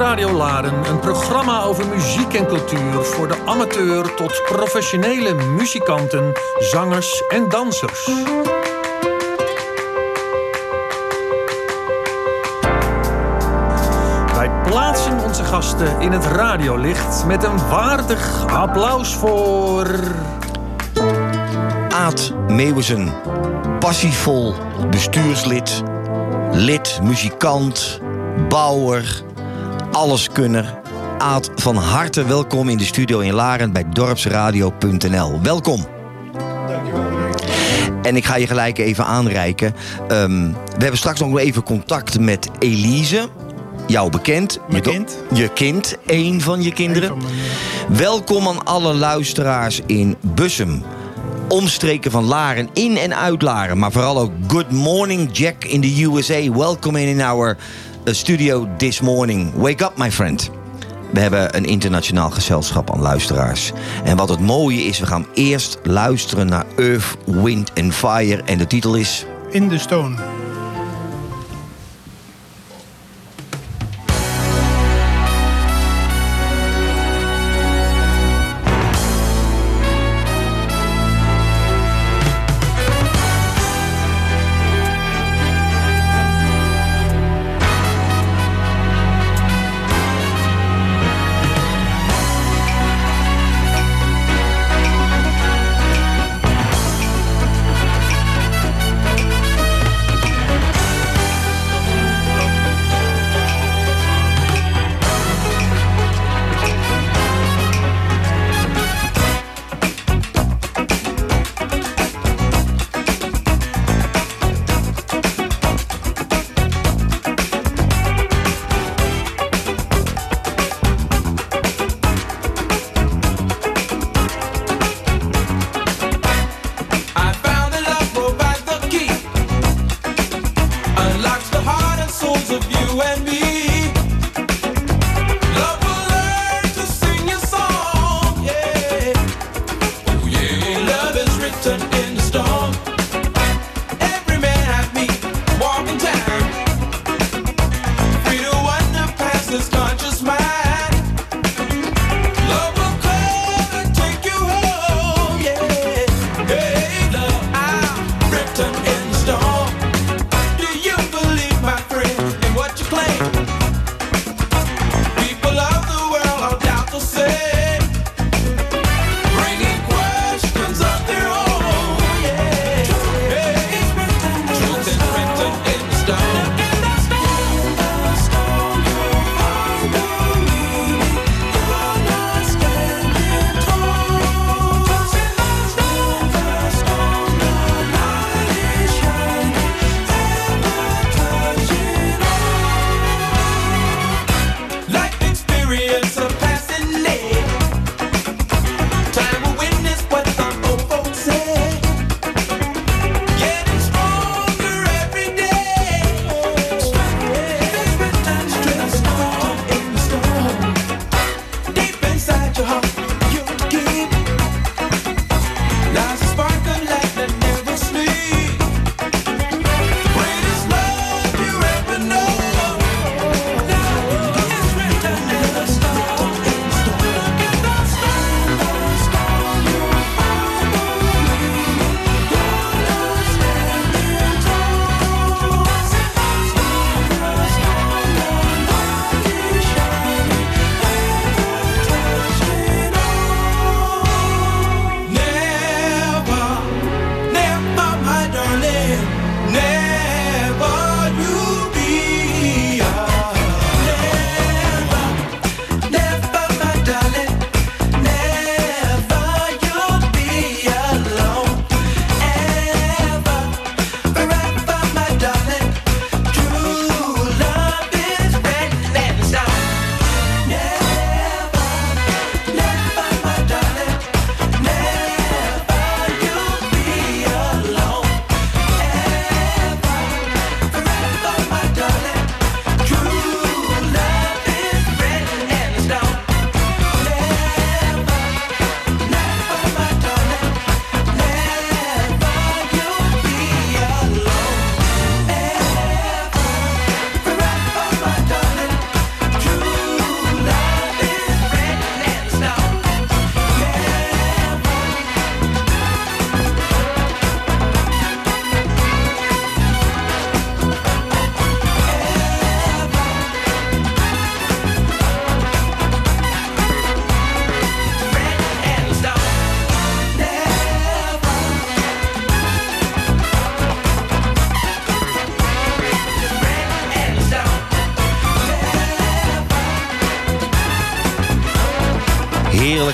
Dorpsradio Laren een programma over muziek en cultuur voor de amateur tot professionele muzikanten, zangers en dansers. Wij plaatsen onze gasten in het radiolicht met een waardig applaus voor. Aad Meeuwisen. Passievol bestuurslid, lid, muzikant, bouwer, alleskunner. Aad, van harte welkom in de studio in Laren bij dorpsradio.nl. Welkom. En ik ga je gelijk even aanreiken. Ehm, we hebben straks nog even contact met Elise. Jou bekend. Mijn je, kind. Je kind, één van je kinderen. Een van mijn, Welkom aan alle luisteraars in Bussum. Omstreken van Laren, in en uit Laren. Maar vooral ook Good Morning Jack in the USA. Welcome in our uh, studio this morning. Wake up, my friend. We hebben een internationaal gezelschap aan luisteraars. En wat het mooie is, we gaan eerst luisteren naar Earth, Wind and Fire. En de titel is... In de Stone.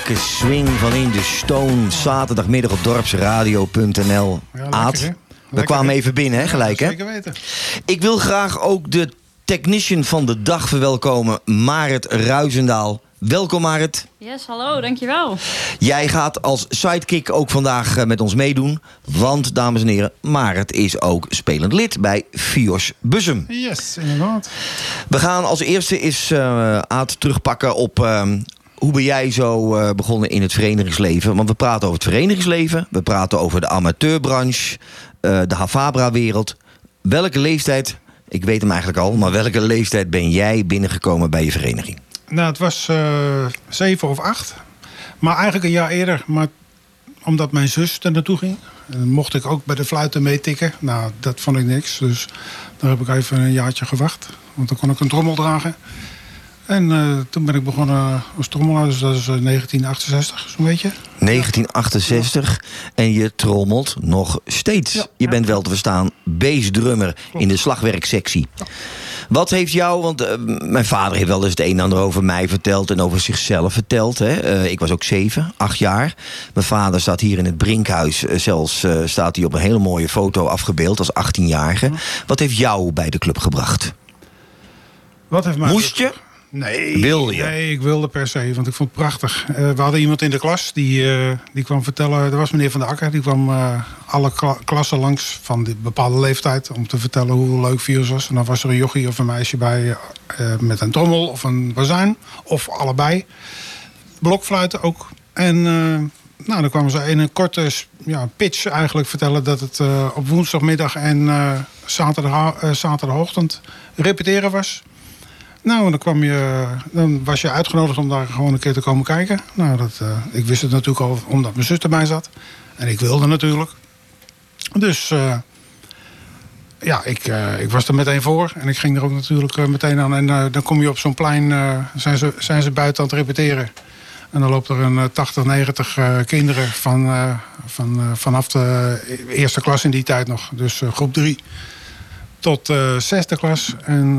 Heerlijke swing van In de Stone. Zaterdagmiddag op dorpsradio.nl. Ja, Aad, we kwamen even binnen, hè, gelijk hè? Zeker weten. Ik wil graag ook de technician van de dag verwelkomen, Marit Ruizendaal. Welkom Marit. Yes, hallo, dankjewel. Jij gaat als sidekick ook vandaag eh, met ons meedoen. Want, dames en heren, Marit is ook spelend lid bij Fios Bussum. Yes, inderdaad. We gaan als eerste eens eh Aad terugpakken op... ehm, hoe ben jij zo eh, begonnen in het verenigingsleven? Want we praten over het verenigingsleven. We praten over de amateurbranche. eh, de Havabra-wereld. Welke leeftijd, ik weet hem eigenlijk al... maar welke leeftijd ben jij binnengekomen bij je vereniging? Nou, het was eh, zeven of acht. Maar eigenlijk een jaar eerder. Maar omdat mijn zus er naartoe ging. En mocht ik ook bij de fluiten meetikken. Nou, dat vond ik niks. Dus daar heb ik even een jaartje gewacht. Want dan kon ik een trommel dragen. En eh, toen ben ik begonnen als trommelaar. Dus dat is eh, 1968, zo'n beetje. 1968 en je trommelt nog steeds. Ja. Je bent wel te verstaan bassdrummer in de slagwerksectie. Wat heeft jou, want eh, mijn vader heeft wel eens het een en ander over mij verteld en over zichzelf verteld. Hè? Eh, ik was ook zeven, acht jaar. Mijn vader staat hier in het Brinkhuis. eh, zelfs eh, staat hij op een hele mooie foto afgebeeld als 18-jarige. Wat heeft jou bij de club gebracht? Wat heeft mij... Moest je? Nee, Wil je? nee, ik wilde per se, want ik vond het prachtig. Eh, we hadden iemand in de klas die, eh, die kwam vertellen... Er was meneer Van der Akker, die kwam eh, alle kla- klassen langs van die bepaalde leeftijd... om te vertellen hoe leuk virus was. En dan was er een jochie of een meisje bij met een trommel of een bazuin. Of allebei. Blokfluiten ook. En nou, dan kwamen ze in een korte ja, pitch eigenlijk vertellen... dat het op woensdagmiddag en zaterdag, zaterdagochtend repeteren was... Nou, dan, kwam je, dan was je uitgenodigd om daar gewoon een keer te komen kijken. Nou, dat, eh, ik wist het natuurlijk al omdat mijn zus erbij zat. En ik wilde natuurlijk. Dus eh, ja, ik, eh, ik was er meteen voor. En ik ging er ook natuurlijk meteen aan. En dan kom je op zo'n plein, zijn, ze, zijn ze buiten aan het repeteren. En dan loopt er een eh, 80, 90 eh, kinderen van, van, vanaf de eerste klas in die tijd nog. Dus groep drie tot zesde klas. En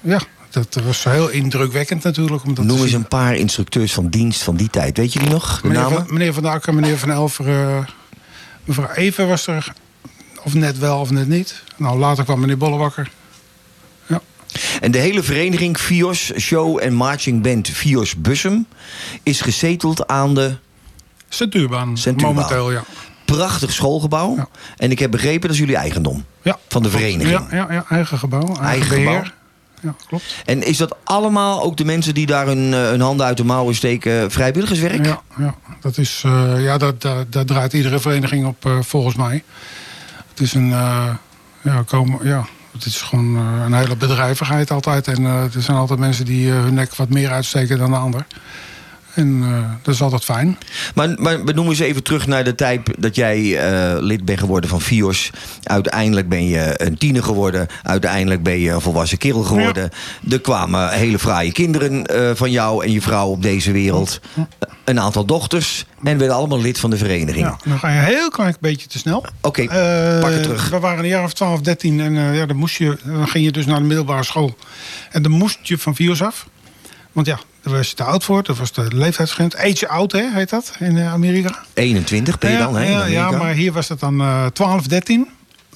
ja, dat was heel indrukwekkend natuurlijk. Om dat Noem eens een paar instructeurs van dienst van die tijd. Weet je die nog? De Meneer namen? van, meneer van der Akker, meneer Van Elver, eh, mevrouw Even was er. Of net wel of net niet. Nou, later kwam meneer Bollebakker. Ja. En de hele vereniging Fios Show en Marching Band Fios Bussum is gezeteld aan de Centuurbaan, Centuurbaan. momenteel, ja. prachtig schoolgebouw. Ja. En ik heb begrepen dat is jullie eigendom. ja. Van de vereniging. Ja, ja, ja, eigen gebouw. Eigen, Eigen beheer. gebouw. Ja, klopt. En is dat allemaal ook de mensen die daar hun, eh, hun handen uit de mouwen steken vrijwilligerswerk? Ja, ja, dat is, eh, ja dat, dat, daar draait iedere vereniging op, eh, volgens mij. Het is een, eh, ja, komen, ja, het is gewoon eh, een hele bedrijvigheid altijd. En eh, er zijn altijd mensen die eh, hun nek wat meer uitsteken dan de ander. En eh, dat is altijd fijn. Maar, maar we noemen eens even terug naar de tijd dat jij eh, lid bent geworden van FIOS. Uiteindelijk ben je een tiener geworden. Uiteindelijk ben je een volwassen kerel geworden. Er kwamen hele fraaie kinderen eh, van jou en je vrouw op deze wereld. Een aantal dochters. En werden allemaal lid van de vereniging. Ja, dan ga je een heel klein beetje te snel. Oké, pak het terug. We waren een jaar of 12, 13 en ja, dan, moest je, dan ging je dus naar de middelbare school. En dan moest je van virus af. Want ja, daar was je te oud voor. Dat was de leeftijdsgrens. Age out, hè, heet dat in eh, Amerika. 21 ben je dan, hè? ja, maar hier was het dan eh 12, 13.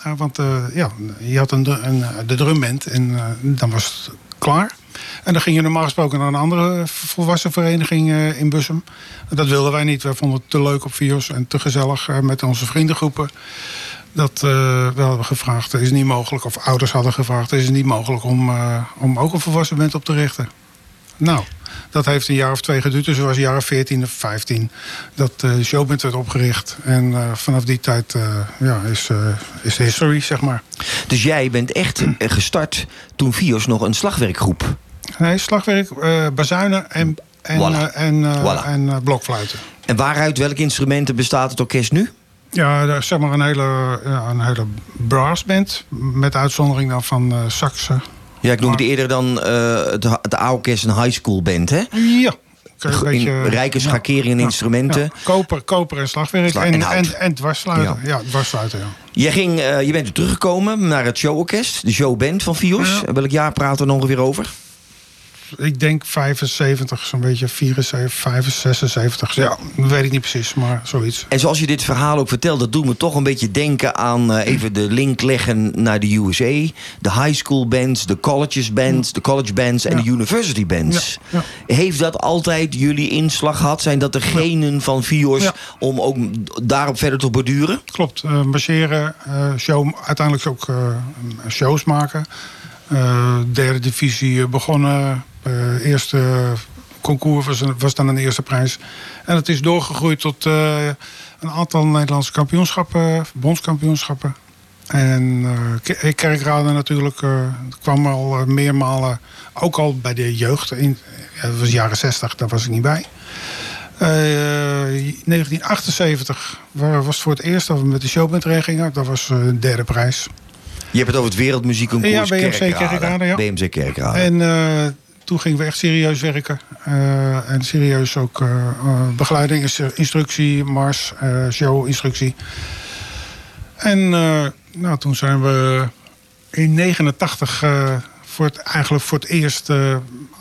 Eh, want eh, ja, je had een, een, de drumband en eh, dan was het klaar. En dan ging je normaal gesproken naar een andere volwassen vereniging in Bussum. Dat wilden wij niet. Wij vonden het te leuk op Vios en te gezellig met onze vriendengroepen. Dat we hadden gevraagd, is het niet mogelijk, of ouders hadden gevraagd, is het niet mogelijk om, om ook een volwassen band op te richten. Nou, dat heeft een jaar of twee geduurd. Dus het was jaren 14 of 15 dat de showband werd opgericht. En eh, vanaf die tijd eh, ja, is, eh, is history, zeg maar. Dus jij bent echt eh, gestart toen FIOS nog een slagwerkgroep. Nee, slagwerk, eh bazuinen en, en, Voilà. eh, en, eh, Voilà. en eh, blokfluiten. En waaruit welke instrumenten bestaat het orkest nu? Ja, zeg maar een hele, ja, een hele brassband. Met uitzondering dan van eh saxen. Ja, ik noemde Maar- eerder dan eh, het, het A-orkest een high school band, hè? Ja. Een beetje, rijke ja. schakering en Ja, instrumenten. ja. Koper, koper en slagwerk. Slag- en, en en, en dwarsfluiten. Ja, dwarsfluiten, ja. Jij ging, eh, je bent teruggekomen naar het showorkest, de showband van Fios. Ja. Welk jaar praten we er ongeveer over? Ik denk 75, zo'n beetje 74, 75, 76. Ja, weet ik niet precies, maar zoiets. En zoals je dit verhaal ook vertelt, dat doet me toch een beetje denken aan eh, even de link leggen naar de USA. De high school bands, de colleges bands, de college bands en Ja. de university bands. Ja, Heeft dat altijd jullie inslag gehad? Zijn dat de genen van Vios om ook daarop verder te borduren? Klopt, eh marcheren, eh, show, uiteindelijk ook shows maken. Eh, derde divisie begonnen. Eh, eerste concours was, was dan een eerste prijs. En het is doorgegroeid tot eh, een aantal Nederlandse kampioenschappen, bondskampioenschappen. En eh, Ke- Kerkrade natuurlijk eh, kwam al meermalen, ook al bij de jeugd. In, ja, dat was jaren 60, daar was ik niet bij. Eh, 1978 wa- was het voor het eerst dat we met de showband gingen. Dat was de derde prijs. Je hebt het over het wereldmuziekconcours Ja, BMC Kerkrade. Kerkrade, ja. BMC Kerkrade. En toen gingen we echt serieus werken. Eh, en serieus ook eh, eh, begeleiding, ins- instructie, mars, show, instructie. En nou, toen zijn we in 89 eh, voor het, eigenlijk voor het eerst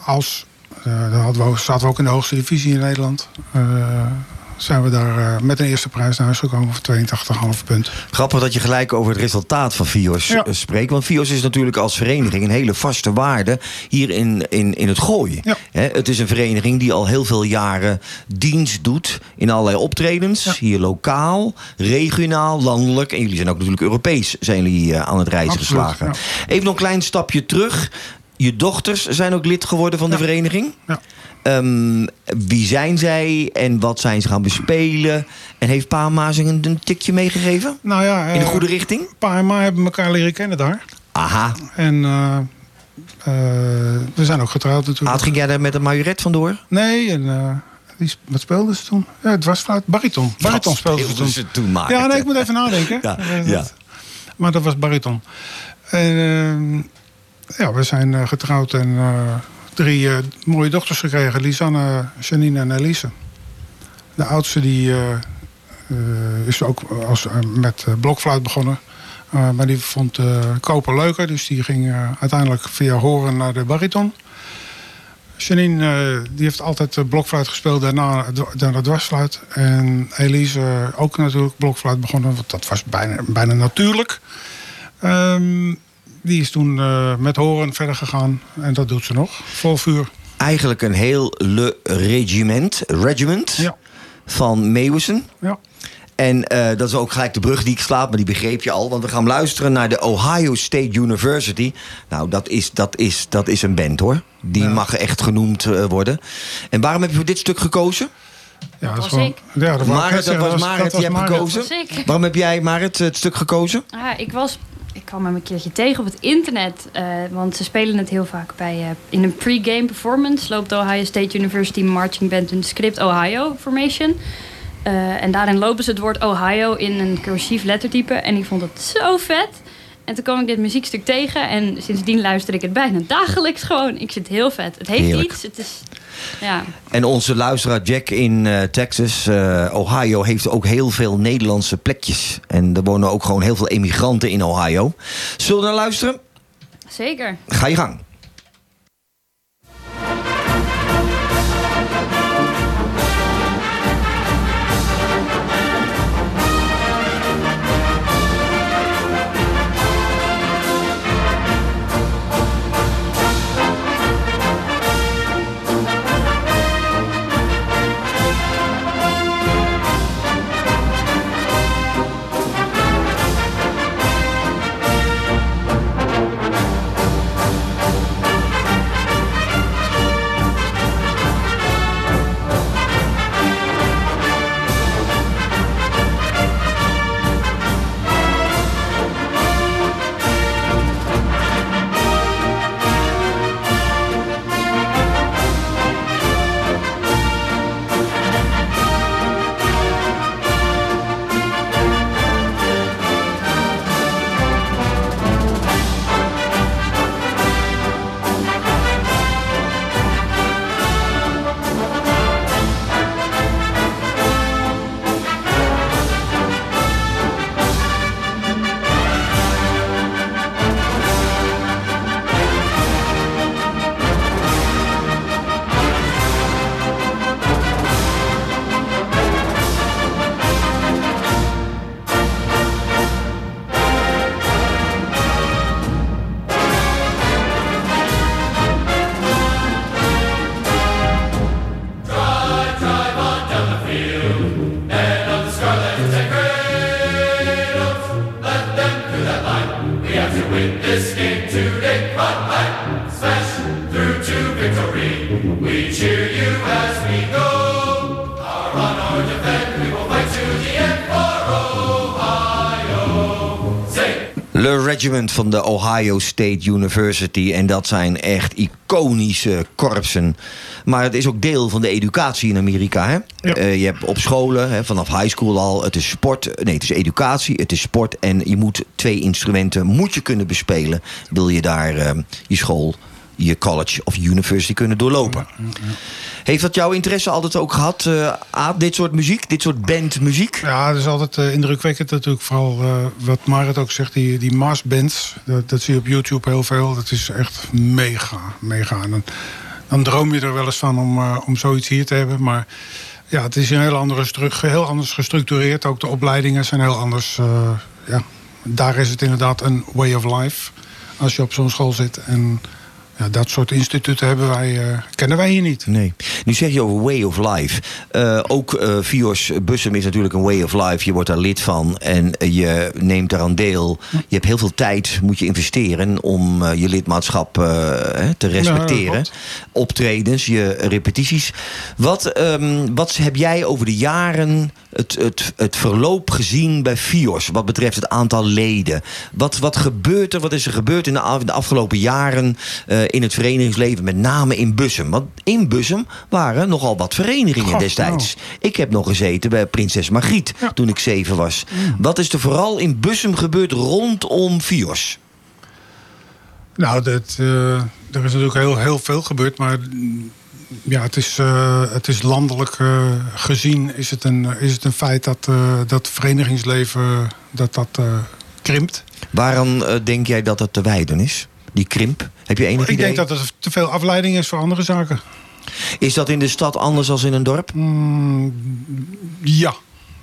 als... dan we, zaten we ook in de hoogste divisie in Nederland. Zijn we daar eh, met een eerste prijs naar huis gekomen voor 82,5 punt. Grappig dat je gelijk over het resultaat van Vios Ja. eh, spreekt. Want Vios is natuurlijk als vereniging een hele vaste waarde hier in, in, in het gooien. Ja. Hè, het is een vereniging die al heel veel jaren dienst doet in allerlei optredens. Ja. Hier lokaal, regionaal, landelijk. En jullie zijn ook natuurlijk Europees zijn jullie, eh, aan het reizen Absoluut, geslagen. Even nog een klein stapje terug. Je dochters zijn ook lid geworden van de vereniging. Ja. Ehm, wie zijn zij en wat zijn ze gaan bespelen? En heeft Pa Mazing een, een tikje meegegeven? Nou ja, In de eh, goede richting? Pa en Ma hebben elkaar leren kennen daar. Aha. En eh, eh, we zijn ook getrouwd natuurlijk. Aad, ging jij daar met een majoret vandoor? Nee, en die, wat speelden ze toen? Ja, het was fluit. Bariton. Bariton speelden ze toen. ze toen maar. Ja, nee, ik moet even nadenken. Ja. Maar dat was bariton. En ja, we zijn getrouwd en drie eh, mooie dochters gekregen. Lisanne, Janine en Elise. De oudste die, eh, eh, is ook als, met blokfluit begonnen. Maar die vond koper leuker. Dus die ging uiteindelijk via horen naar de bariton. Janine die heeft altijd blokfluit gespeeld, daarna, daarna dwarsfluit. En Elise ook natuurlijk blokfluit begonnen, want dat was bijna, bijna natuurlijk. Ehm, die is toen eh, met horen verder gegaan en dat doet ze nog, vol vuur. Eigenlijk een heel le regiment, regiment Ja. van Meeuwissen. Ja. En eh, dat is ook gelijk de brug die ik slaap, maar die begreep je al. Want we gaan luisteren naar de Ohio State University. Nou, dat is, dat is, dat is een band hoor. Die Ja. mag echt genoemd eh, worden. En waarom heb je voor dit stuk gekozen? Ja, dat, was gewoon- ik. Ja, dat Marit, dat was Marit, die hebt Marit. gekozen. Waarom heb jij, Marit, het stuk gekozen? Ah, ik was... Ik kwam hem een keertje tegen op het internet. eh, want ze spelen het heel vaak bij... eh, in een pre-game performance loopt de Ohio State University Marching Band een script Ohio Formation. Eh, en daarin lopen ze het woord Ohio in een cursief lettertype. En ik vond het zo vet. En toen kwam ik dit muziekstuk tegen. En sindsdien luister ik het bijna dagelijks gewoon. Ik het heel vet. Het heeft Heerlijk. iets. Het is... Ja, En onze luisteraar Jack in eh, Texas, eh, Ohio, heeft ook heel veel Nederlandse plekjes. En er wonen ook gewoon heel veel emigranten in Ohio. Zullen we naar luisteren? zeker. Ga je gang. Van de Ohio State University. En dat zijn echt iconische korpsen. Maar het is ook deel van de educatie in Amerika. Hè? Ja. Eh, je hebt op scholen, hè, vanaf high school al, het is sport. Nee, het is educatie, het is sport. En je moet twee instrumenten moet je kunnen bespelen. Wil je daar eh, je school, je college of university kunnen doorlopen. Heeft dat jouw interesse altijd ook gehad, eh Aad, dit soort muziek? Dit soort bandmuziek? Ja, het is altijd eh, indrukwekkend natuurlijk. Vooral eh, wat Marit ook zegt, die, die marsbands. Dat, dat zie je op YouTube heel veel. Dat is echt mega, mega. Dan, dan droom je er wel eens van om, om zoiets hier te hebben. Maar ja, het is een heel, andere heel anders gestructureerd. Ook de opleidingen zijn heel anders. ja, daar is het inderdaad een way of life. Als je op zo'n school zit. En ja, dat soort instituten hebben wij, eh, kennen wij hier niet. Nee. Nu zeg je over way of life. Eh, ook eh Vios Bussum is natuurlijk een way of life. Je wordt daar lid van en je neemt daaraan deel. Je hebt heel veel tijd, moet je investeren om je lidmaatschap te respecteren. klopt. Optredens, je repetities. Wat, ehm, wat heb jij over de jaren het, het, het verloop gezien bij Fios? Wat betreft het aantal leden. Wat, wat gebeurt er? Wat is er gebeurd in de, af- de afgelopen jaren eh, in het verenigingsleven? Met name in Bussum. Want in Bussum waren nogal wat verenigingen destijds. Ik heb nog gezeten bij Prinses Margriet Ja. toen ik zeven was. Wat is er vooral in Bussum gebeurd rondom Fios? Nou, dat, eh, er is natuurlijk heel, heel veel gebeurd, maar mm, ja, het, is, eh, het is landelijk eh, gezien is het een, is het een feit dat eh, dat verenigingsleven dat dat, krimpt. Eh, denk jij dat dat te wijden is? Die krimp? Heb je enig Ik idee? denk dat er te veel afleiding is voor andere zaken. Is dat in de stad anders dan in een dorp? Mm, ja.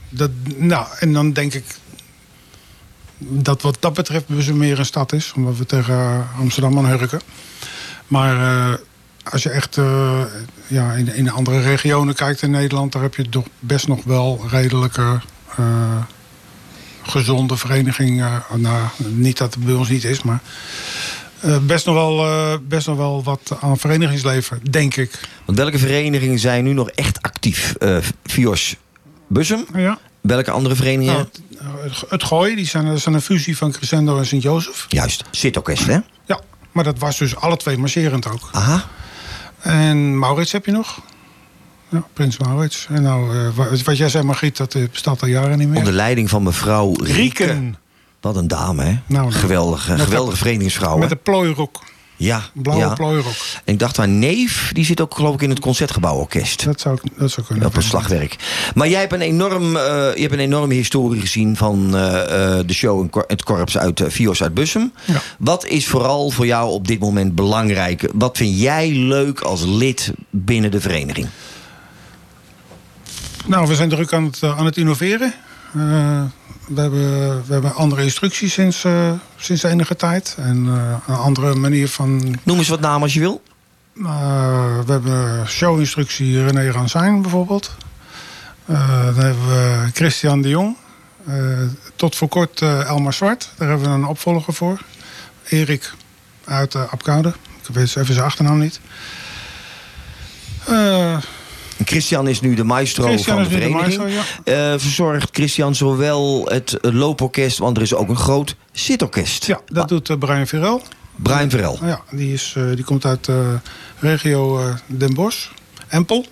Dat, nou, en dan denk ik dat wat dat betreft dus meer een stad is. Omdat we tegen Amsterdam aan hurken. Maar als je echt eh, ja, in, in andere regionen kijkt in Nederland... daar heb je toch best nog wel redelijke eh, gezonde verenigingen. nou, niet dat het bij ons niet is, maar... eh, best, nog wel, best nog wel wat aan verenigingsleven, denk ik. Want welke verenigingen zijn nu nog echt actief? Fios Bussum? Ja. Welke andere verenigingen? Nou, het- Gooi, die zijn, een fusie van Crescendo en Sint-Jozef. Juist, Sitorkest, hè? Ja, maar dat was dus alle twee marcherend ook. Aha. En Maurits heb je nog? Ja, Prins Maurits. En nou, eh, wa- wat jij zei, Margriet, dat eh, bestaat al jaren niet meer. Onder leiding van mevrouw Rieke. Rieken. Wat een dame, hè? Nou, geweldige, met geweldige dat- verenigingsvrouw. Met een plooirok. Ja, Blauwe ja. plooirok. En ik dacht, haar neef, die zit ook geloof ik in het Concertgebouworkest. Dat zou, dat zou kunnen. Op het slagwerk. Maar jij hebt een, enorm, je hebt een enorme historie gezien van eh, eh, de show en het korps uit uh, Fios uit Bussum. Ja. Wat is vooral voor jou op dit moment belangrijk? Wat vind jij leuk als lid binnen de vereniging? Nou, we zijn druk aan het, aan het innoveren. Eh, we, hebben, we hebben andere instructies sinds, eh, sinds enige tijd. En eh, een andere manier van Noem eens wat namen als je wil. We hebben showinstructie René Ransijn bijvoorbeeld. Dan hebben we Christian de Jong. Tot voor kort Elmar Zwart. Daar hebben we een opvolger voor. Erik uit uh, Apkoude. Ik weet even zijn achternaam niet. Uh, Christian is nu de maestro Christian van de de vereniging. maestro, ja. Eh, verzorgt Christian zowel het eh, looporkest, want er is ook een groot zitorkest. Ja, dat doet uh, Brian Virel. Brian Verel. Ja, die, is, uh, die komt uit regio Den Bosch, Empel.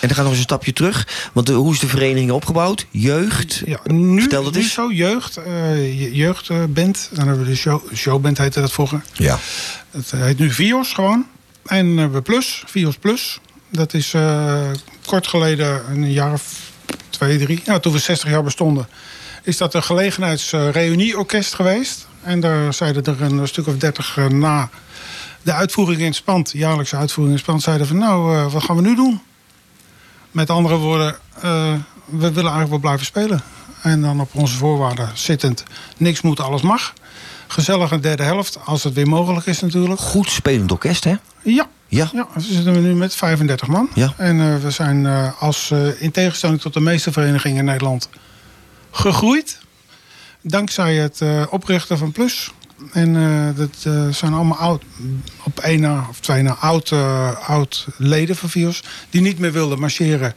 En dan gaan we nog eens een stapje terug. Want de, hoe is de vereniging opgebouwd? Jeugd? Ja, nu, Vertel dat nu eens. zo, jeugd. Uh, jeugdband. Dan hebben we de show, showband heette dat vroeger. Ja. Het heet nu Vios gewoon. En uh, we Plus, Vios Plus. Dat is uh, kort geleden, een jaar of twee, drie. Toen we 60 jaar bestonden. Is dat een gelegenheidsreunieorkest geweest. En daar zeiden er een stuk of dertig uh, na de uitvoering in het spand, jaarlijkse uitvoering in het spand, zeiden van nou, uh, wat gaan we nu doen? Met andere woorden, uh, we willen eigenlijk wel blijven spelen. En dan op onze voorwaarden zittend, niks moet, alles mag. Gezellig een derde helft, als het weer mogelijk is natuurlijk. Goed spelend orkest, hè? Ja. Ja. ja we zitten nu met 35 man. Ja. En uh, we zijn uh, als, uh, in tegenstelling tot de meeste verenigingen in Nederland gegroeid. Dankzij het oprichten van Plus. En dat zijn allemaal oud, op één na of twee na oud, oud leden van Vios. Die niet meer wilden marcheren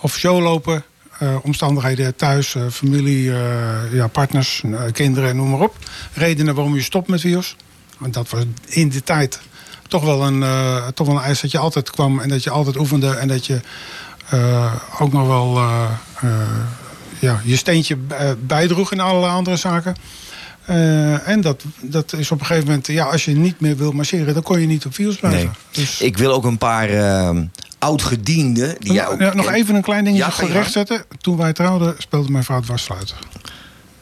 of showlopen. eh, omstandigheden thuis, eh, familie, eh, ja, partners, eh, kinderen, noem maar op. Redenen waarom je stopt met virus. Want dat was in die tijd toch wel een, eh, toch wel een eis dat je altijd kwam en dat je altijd oefende en dat je eh, ook nog wel eh, ja, je steentje bijdroeg in allerlei andere zaken. En dat, dat is op een gegeven moment, ja, als je niet meer wil marcheren, dan kon je niet op virus blijven. Nee. Dus, Ik wil ook een paar uh, oud-gedienden... die ook nog even een klein dingetje Ja, gerecht zetten. Toen wij trouwden, speelde mijn vrouw het wassluiter.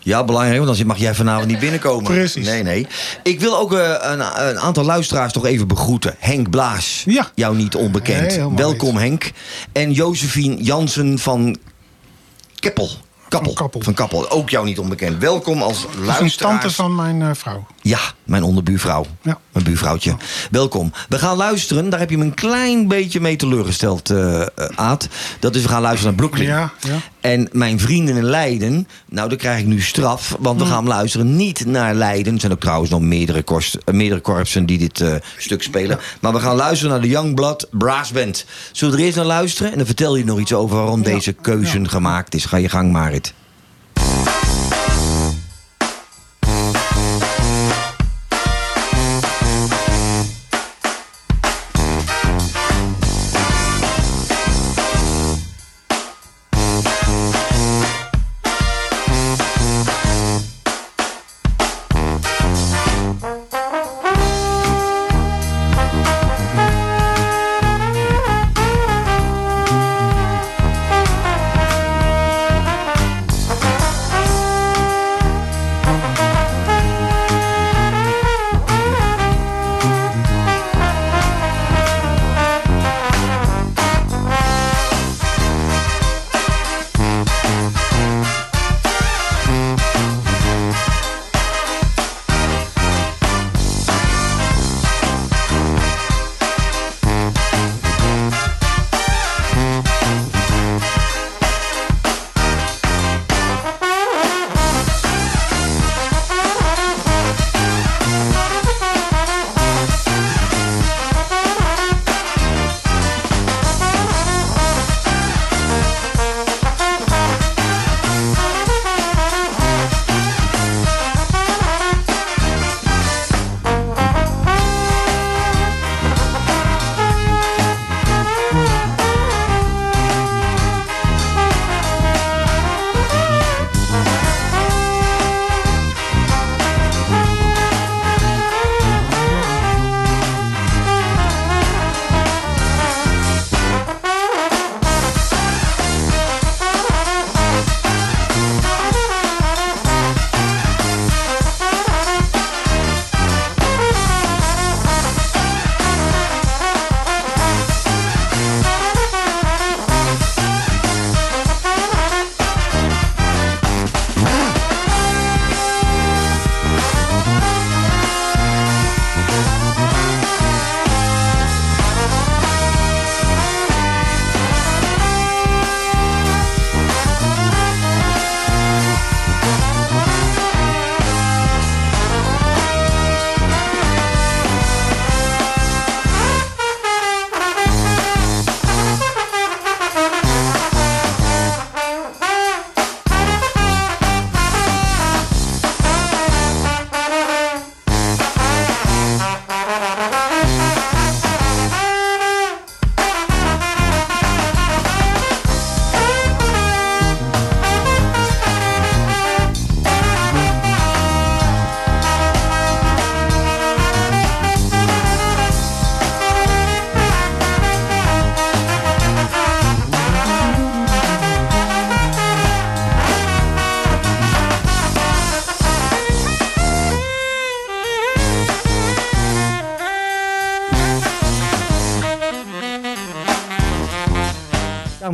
Ja, belangrijk, want anders mag jij vanavond niet binnenkomen. Precies. Nee, nee. Ik wil ook eh, een, een aantal luisteraars toch even begroeten. Henk Blaas, Ja. jou niet onbekend. Nee, Welkom Henk. En Josephine Jansen van Keppel. Kappel. Van Kappel. Van Kappel. Ook jou niet onbekend. Welkom als luisteraars. tante van mijn eh, vrouw. Ja, mijn onderbuurvrouw. Ja. Mijn buurvrouwtje. Welkom. We gaan luisteren. Daar heb je me een klein beetje mee teleurgesteld, eh eh, Aad. Dat is, we gaan luisteren naar Brooklyn. Ja, ja. En mijn vrienden in Leiden, nou dan krijg ik nu straf. Want we Mm. gaan luisteren niet naar Leiden. Er zijn ook trouwens nog meerdere, korst, eh, meerdere korpsen die dit stuk spelen. Maar we gaan luisteren naar de Youngblood Brass Band. Zullen we er eerst naar luisteren? En dan vertel je nog iets over waarom deze keuze gemaakt is. Ga je gang, Marit.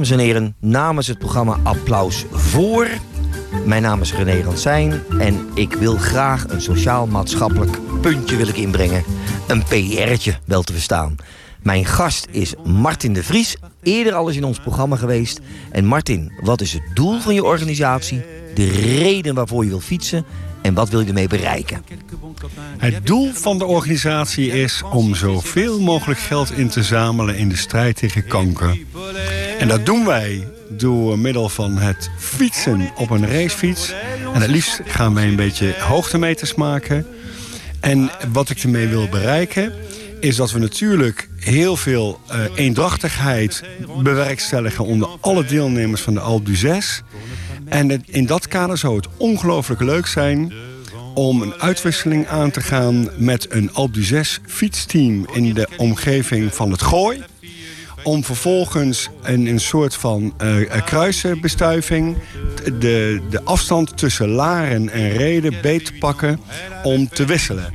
Dames en heren, namens het programma Applaus voor. Mijn naam is René Ransijn en ik wil graag een sociaal-maatschappelijk puntje wil ik inbrengen. Een PR'tje wel te verstaan. Mijn gast is Martin de Vries, eerder al eens in ons programma geweest. En Martin, wat is het doel van je organisatie? De reden waarvoor je wil fietsen en wat wil je ermee bereiken? Het doel van de organisatie is om zoveel mogelijk geld in te zamelen in de strijd tegen kanker. En dat doen wij door middel van het fietsen op een racefiets. En het liefst gaan wij een beetje hoogtemeters maken. En wat ik ermee wil bereiken is dat we natuurlijk heel veel uh, eendrachtigheid bewerkstelligen onder alle deelnemers van de Alpe d'Huez. En in dat kader zou het ongelooflijk leuk zijn om een uitwisseling aan te gaan met een Alpe d'Huez fietsteam in de omgeving van het Gooi. Om vervolgens een, een soort van uh, de, de afstand tussen Laren en Reden beet te pakken om te wisselen.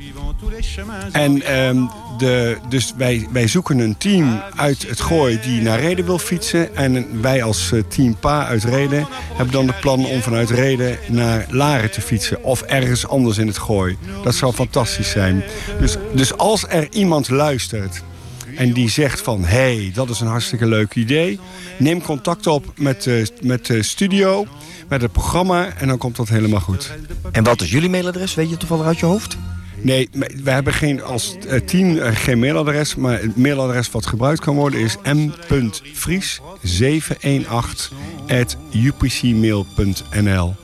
En um, de, dus wij, wij zoeken een team uit het Gooi die naar Reden wil fietsen. En wij als eh, team Pa uit Reden hebben dan de plan om vanuit Reden naar Laren te fietsen. Of ergens anders in het Gooi. Dat zou fantastisch zijn. Dus, dus als er iemand luistert en die zegt van... hé, hey, dat is een hartstikke leuk idee. Neem contact op met, uh, met de studio, met het programma... en dan komt dat helemaal goed. En wat is jullie mailadres? Weet je toevallig uit je hoofd? Nee, we hebben geen, als eh, team uh, geen mailadres. Maar het mailadres wat gebruikt kan worden is m.vries718.upcmail.nl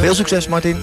Veel succes Martin.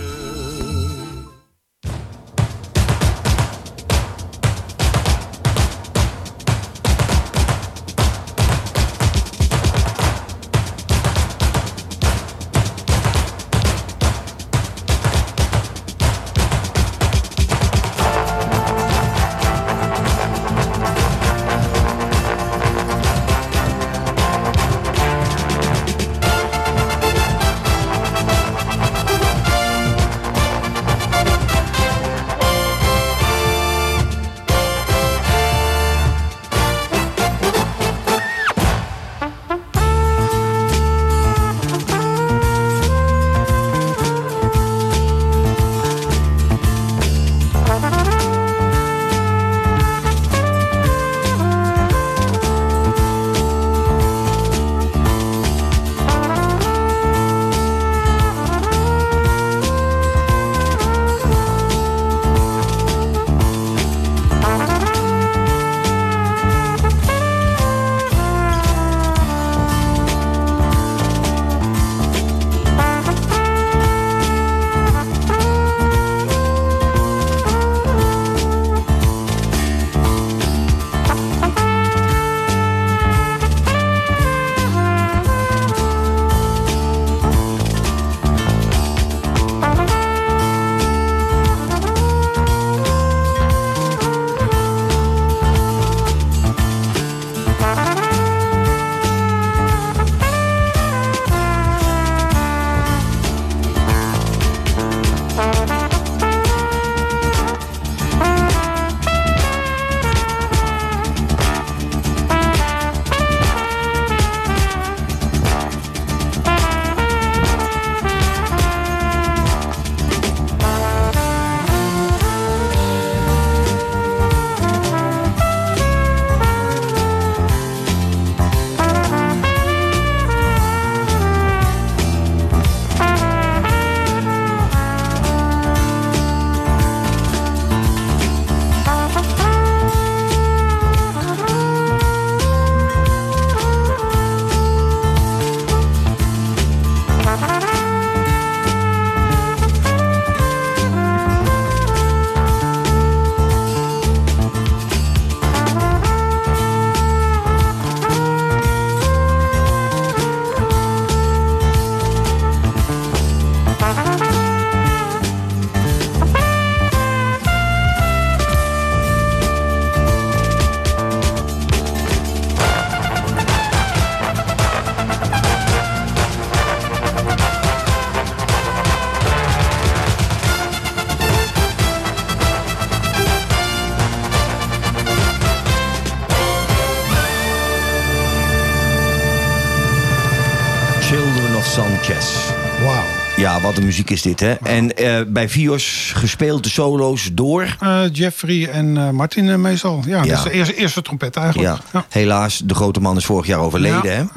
Muziek is dit, hè? En uh, bij Vios gespeeld de solo's door? Uh, Jeffrey en uh, Martin meestal. Ja, ja. dat is de eerste, eerste trompet eigenlijk. Ja. ja. Helaas, de grote man is vorig jaar overleden,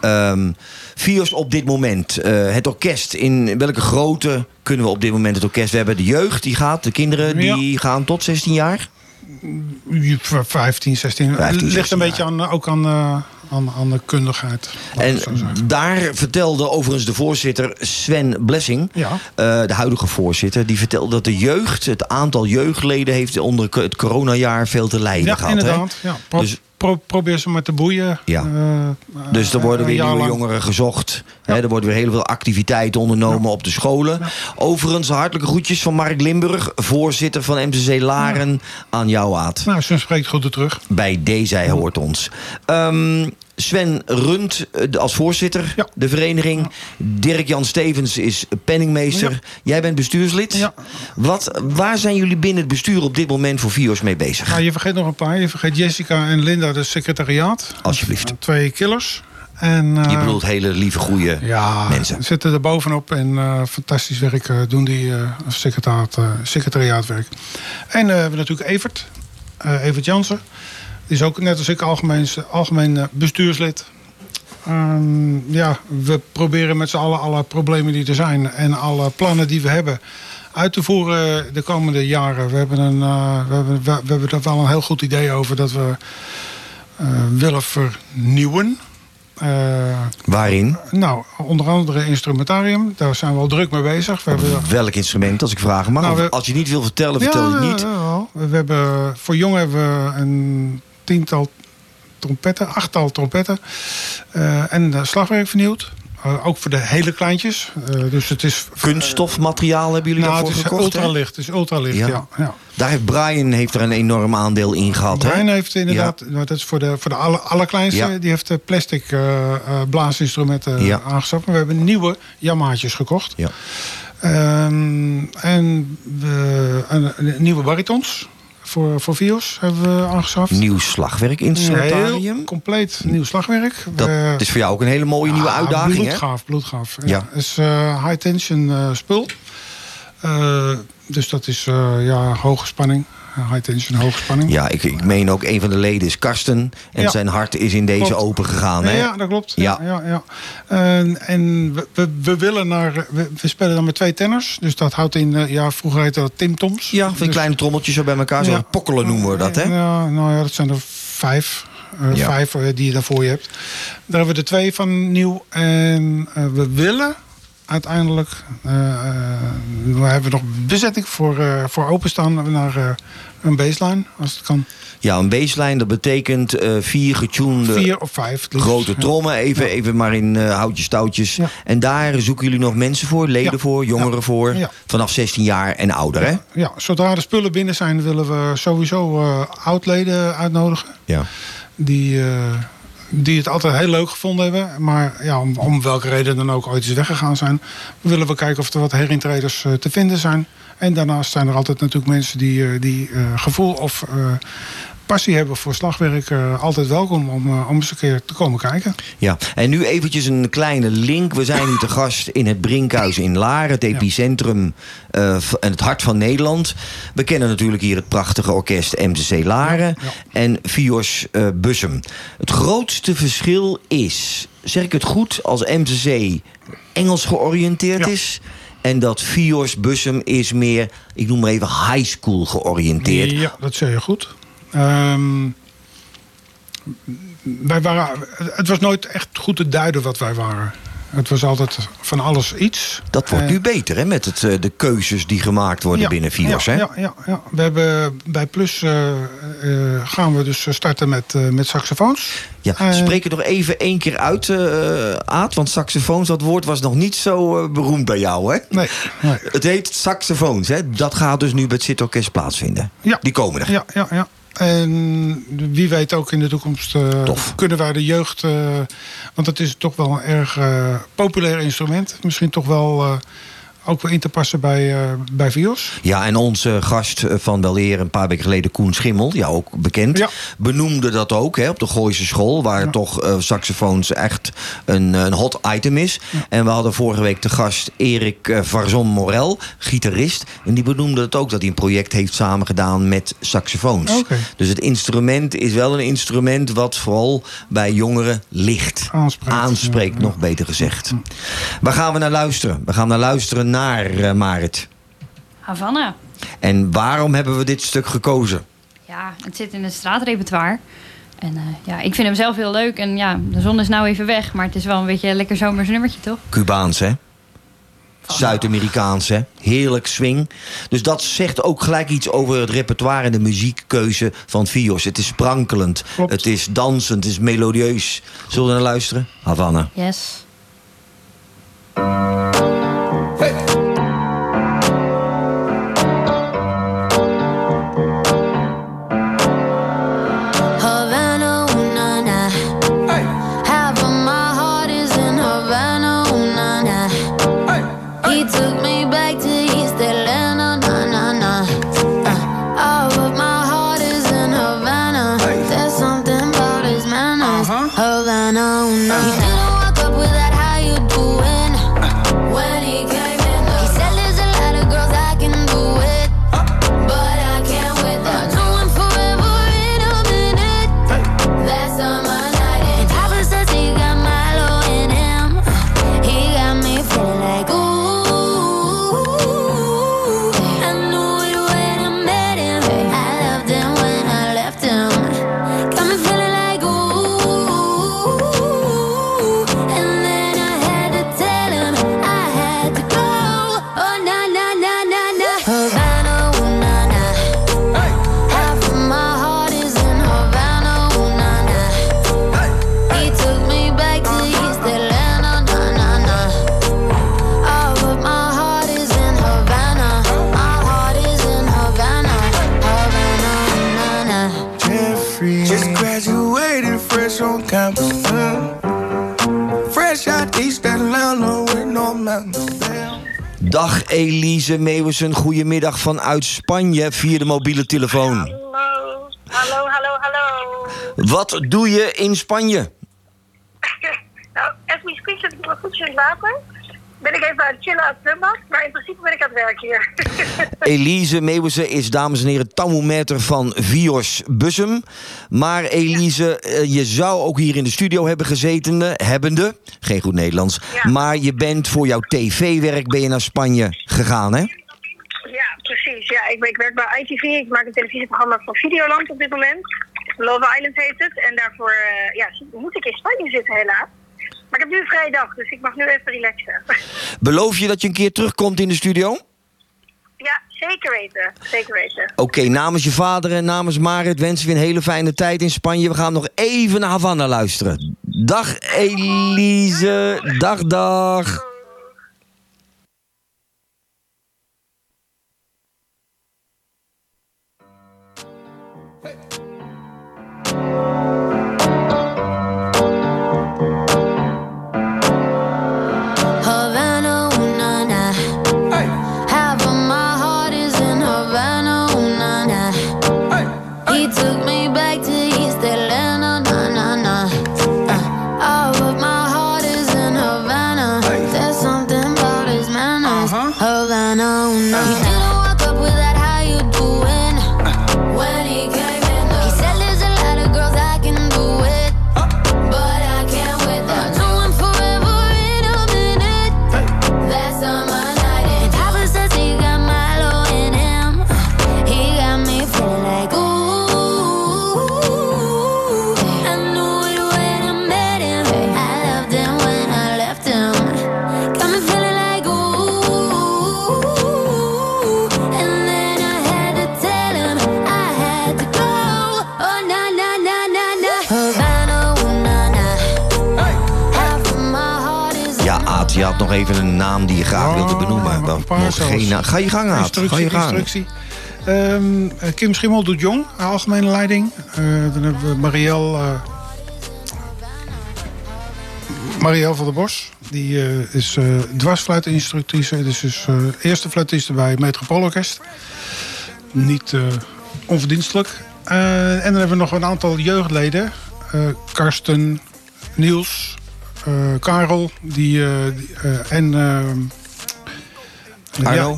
hè? Um, Vios op dit moment, het orkest. In welke grootte kunnen we op dit moment het orkest? We hebben de jeugd, die gaat, de kinderen, die gaan tot 16 jaar? 15, 16. 15, Ligt een beetje aan, ook aan aan, aan de kundigheid. En daar vertelde overigens de voorzitter Sven Blessing, Ja. eh, de huidige voorzitter, die vertelde dat de jeugd, het aantal jeugdleden heeft onder het coronajaar veel te lijden Ja, gehad. hè? Ja. Pro- Dus- pro- probeer ze maar te boeien. Ja. eh, Dus er eh, worden weer een jaar nieuwe jongeren gezocht. Er worden weer heel veel activiteiten ondernomen op de scholen. Overigens, hartelijke groetjes van Mark Limburg, voorzitter van MCC Laren, aan jou, Aad. Nou, ze spreekt goed er terug. Bij deze, hij hoort ons. Ehm, Sven Runt eh, als voorzitter, Ja. de vereniging. Dirk-Jan Stevens is penningmeester. Ja. Jij bent bestuurslid. Ja. Wat, waar zijn jullie binnen het bestuur op dit moment voor VIO's mee bezig? Nou, je vergeet nog een paar. Je vergeet Jessica en Linda, de secretariaat. Alsjeblieft. Twee killers. En, eh, Je bedoelt hele lieve, goede ja, mensen. zitten er bovenop en eh, fantastisch werk eh, doen die eh, secretariaat, eh, secretariaatwerk. En eh, we hebben natuurlijk Evert, eh, Evert Jansen. Die is ook net als ik algemeen, algemeen eh, bestuurslid. Ehm, ja, we proberen met z'n allen alle problemen die er zijn en alle plannen die we hebben uit te voeren de komende jaren. We hebben, een, eh, we hebben, we, we hebben er wel een heel goed idee over dat we eh, willen vernieuwen. Eh, Waarin? nou, onder andere instrumentarium. Daar zijn we al druk mee bezig. We hebben, Welk instrument, als ik vragen mag? Nou, we- als je niet wil vertellen, vertel je het niet. Ja, we hebben, voor jong hebben we een tiental trompetten, achttal trompetten. eh, en de slagwerk vernieuwd. Eh, ook voor de hele kleintjes. Eh, dus het is... Kunststofmateriaal hebben jullie nou, het daarvoor is gekocht? hè? ultralicht. Het is ultralicht, Ja. ja. ja. Daar heeft Brian heeft er een enorm aandeel in gehad. Brian heeft inderdaad, nou, dat is voor de, voor de aller, allerkleinste, die heeft de plastic eh, eh, blaasinstrumenten aangeschaft. Maar we hebben nieuwe Yamaha's gekocht. Ja. Ehm, en een, een nieuwe baritons voor, voor Vios hebben we aangeschaft. Nieuw slagwerkinstrumentarium. Heel compleet nieuw slagwerk. Dat We- is voor jou ook een hele mooie nieuwe uitdaging, hè? Bloedgaaf, bloedgaaf. Ja. Ja. Het is eh, high tension eh, spul. Eh, dus dat is ja, hoge spanning. High tension, hoge spanning. Ja, ik, ik meen ook een van de leden is Karsten. En Ja. zijn hart is in deze Klopt. open gegaan, Ja, hè? ja, dat klopt. Ja. Ja. Ja, En, en we, we, we willen naar. We, we spelen dan met twee tenners. Dus dat houdt in. eh, ja, vroeger heette dat Tim Toms. Ja, van die Dus- kleine trommeltjes zo bij elkaar. Zo pokkelen noemen we dat, hè? Ja, nou ja, dat zijn er vijf. eh. Vijf eh, die je daarvoor je hebt. Daar hebben we er twee van nieuw. En we willen uiteindelijk. eh eh, we hebben nog bezetting voor, eh, voor openstaan naar een baseline. Als het kan. Ja, een baseline, dat betekent vier getunede Vier of vijf. grote trommen. Even, even maar in houtjes, touwtjes. Ja. En daar zoeken jullie nog mensen voor, leden Ja. voor, jongeren voor. Vanaf 16 jaar en ouder, hè? Ja, zodra de spullen binnen zijn, willen we sowieso eh oud-leden uitnodigen. Ja. Die, die het altijd heel leuk gevonden hebben. Maar ja, om, om welke reden dan ook ooit eens weggegaan zijn. Willen we kijken of er wat herintreders eh, te vinden zijn. En daarnaast zijn er altijd natuurlijk mensen die, eh, die eh, gevoel of passie hebben voor slagwerk. eh, altijd welkom om, eh, om eens een keer te komen kijken. Ja, en nu eventjes een kleine link. We zijn nu te gast in het Brinkhuis in Laren, het epicentrum eh, en het hart van Nederland. We kennen natuurlijk hier het prachtige orkest MCC Laren Ja, en Fios Bussum. Het grootste verschil is, zeg ik het goed, als MCC Engels georiënteerd Ja. is... En dat Fios Bussum is meer, ik noem maar even, high school georiënteerd. Ja, dat zeg je goed. Ehm, wij waren, het was nooit echt goed te duiden wat wij waren. Het was altijd van alles iets. Dat wordt Eh, nu beter, hè, met het, eh, de keuzes die gemaakt worden ja, binnen Fios, ja, hè? Ja, ja, ja. We hebben bij Plus eh, eh, gaan we dus starten met, eh, met saxofoons. Ja, Eh, spreek het nog even één keer uit, eh Aad. Want saxofoons, dat woord was nog niet zo eh, beroemd bij jou, hè? Nee, nee. Het heet saxofoons, hè? Dat gaat dus nu bij het Sitorkest plaatsvinden. Ja. Die komen er. Ja, ja, ja. En wie weet ook in de toekomst eh, kunnen wij de jeugd... eh, want het is toch wel een erg eh, populair instrument. Misschien toch wel ook wel in te passen bij, eh bij Vios. Ja, en onze gast eh, van wel eer een paar weken geleden, Koen Schimmel, jou ook bekend, Ja. benoemde dat ook hè, op de Gooise school, waar Ja. toch eh, saxofoons echt een, een hot item is. En we hadden vorige week de gast Erik eh, Varzon Morel, gitarist. En die benoemde het ook dat hij een project heeft samengedaan met saxofoons. Dus het instrument is wel een instrument wat vooral bij jongeren ligt. Aanspreekt. Aanspreekt, Ja, ja. nog beter gezegd. Waar gaan we naar luisteren? We gaan naar luisteren naar eh, Marit. Havana. En waarom hebben we dit stuk gekozen? Ja, het zit in het straatrepertoire. En eh, ja, ik vind hem zelf heel leuk. En ja, de zon is nou even weg. Maar het is wel een beetje een lekker zomers nummertje, toch? Cubaans, hè? Zuid-Amerikaans, hè? Heerlijk swing. Dus dat zegt ook gelijk iets over het repertoire en de muziekkeuze van Vios. Het is sprankelend, Klopt. het is dansend, het is melodieus. Zullen we naar luisteren? Havana. Yes. Havana, Elise Meeuwissen, goedemiddag vanuit Spanje via de mobiele telefoon. Hallo, hallo, hallo, hallo. Wat doe je in Spanje? nou, as we speak zit ik mijn voetje in het water. Ben ik even aan het chillen aan het maar in principe ben ik aan het werk hier. Elise Meeuwissen is, dames en heren, thermometer van Vios Bussum. Maar Elise, eh, je zou ook hier in de studio hebben gezeten, eh, hebbende, geen goed Nederlands. Ja. Maar je bent voor jouw tv-werk ben je naar Spanje gegaan, hè? ja, precies. Ja, ik, werk bij ITV. Ik maak een televisieprogramma voor Videoland op dit moment. Love Island heet het. En daarvoor eh, ja, moet ik in Spanje zitten helaas. Maar ik heb nu een vrije dag, dus ik mag nu even relaxen. Beloof je dat je een keer terugkomt in de studio? ja, zeker weten. Zeker weten. Oké, namens je vader en namens Marit wensen we een hele fijne tijd in Spanje. We gaan nog even naar Havana luisteren. Dag Elise, dag dag. Nog even een naam die je graag wilde Oh, benoemen. een paar mogen zelfs. geen naam. Ga je gang, Aad. Ga je gang. instructie. Eh, Kim Schimmel doet jong, algemene leiding. Eh, dan hebben we Marielle, eh Marielle van der Bos. Die eh, is eh dwarsfluitinstructrice. Dus is eh, eerste fluitiste bij Metropoolorkest. Niet eh, onverdienstelijk. Eh, en dan hebben we nog een aantal jeugdleden. Eh, Karsten, Niels, eh, Karel. Die, eh, eh, en... ehm, Arno? ja,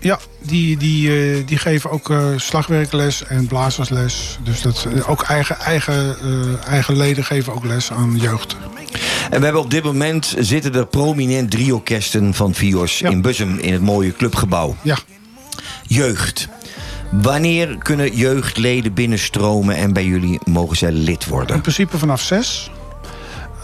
ja, die, die, eh, die geven ook eh, slagwerkles en blazersles. Dus dat, eh, ook eigen, eigen, eh, eigen leden geven ook les aan jeugd. En we hebben op dit moment zitten er prominent drie orkesten van Vios Ja. in Bussum in het mooie clubgebouw. Ja, Jeugd. Wanneer kunnen jeugdleden binnenstromen en bij jullie mogen zij lid worden? In principe vanaf zes.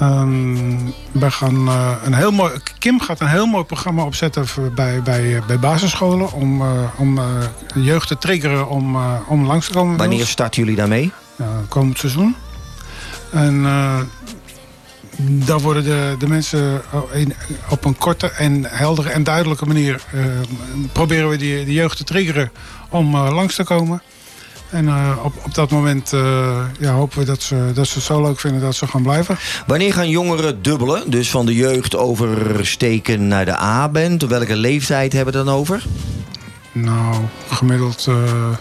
Ehm, we gaan eh, een heel mooi, Kim gaat een heel mooi programma opzetten voor- bij, bij, bij basisscholen. Om, eh, om eh, jeugd te triggeren om, eh, om langs te komen. Wanneer starten jullie daarmee? Komend seizoen. En eh daar worden de, de mensen in- op een korte en heldere en duidelijke manier... eh, proberen we die, de jeugd te triggeren om eh, langs te komen. En eh, op, op dat moment eh, ja, hopen we dat ze, dat ze het zo leuk vinden dat ze gaan blijven. Wanneer gaan jongeren dubbelen? Dus van de jeugd oversteken naar de A-band? Welke leeftijd hebben we dan over? Nou, gemiddeld eh,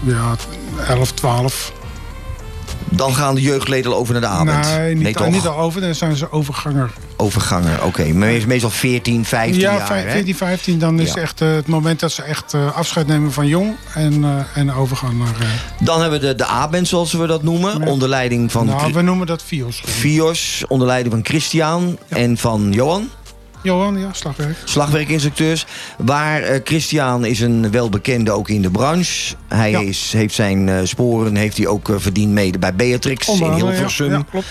ja, 11, 12. Dan gaan de jeugdleden over naar de A-band? Nee, niet, toch? niet al over, dan zijn ze overganger. Overganger, oké. Meestal 14, 15 ja, jaar, hè? 14, 15, dan is Ja. echt eh, het moment dat ze echt eh, afscheid nemen van jong en, eh, en overgaan naar... Dan hebben we de, de A-band, zoals we dat noemen. Ja. Onder leiding van nou, we noemen dat FIOS. Fios, onder leiding van Christian en van Johan. Johan, ja, slagwerk. slagwerkinstructeurs. Waar eh, Christian is een welbekende ook in de branche. Hij Ja. is, heeft zijn eh, sporen heeft hij ook eh, verdiend mede bij Beatrix Onder in Hilversum. Ja, ja, klopt.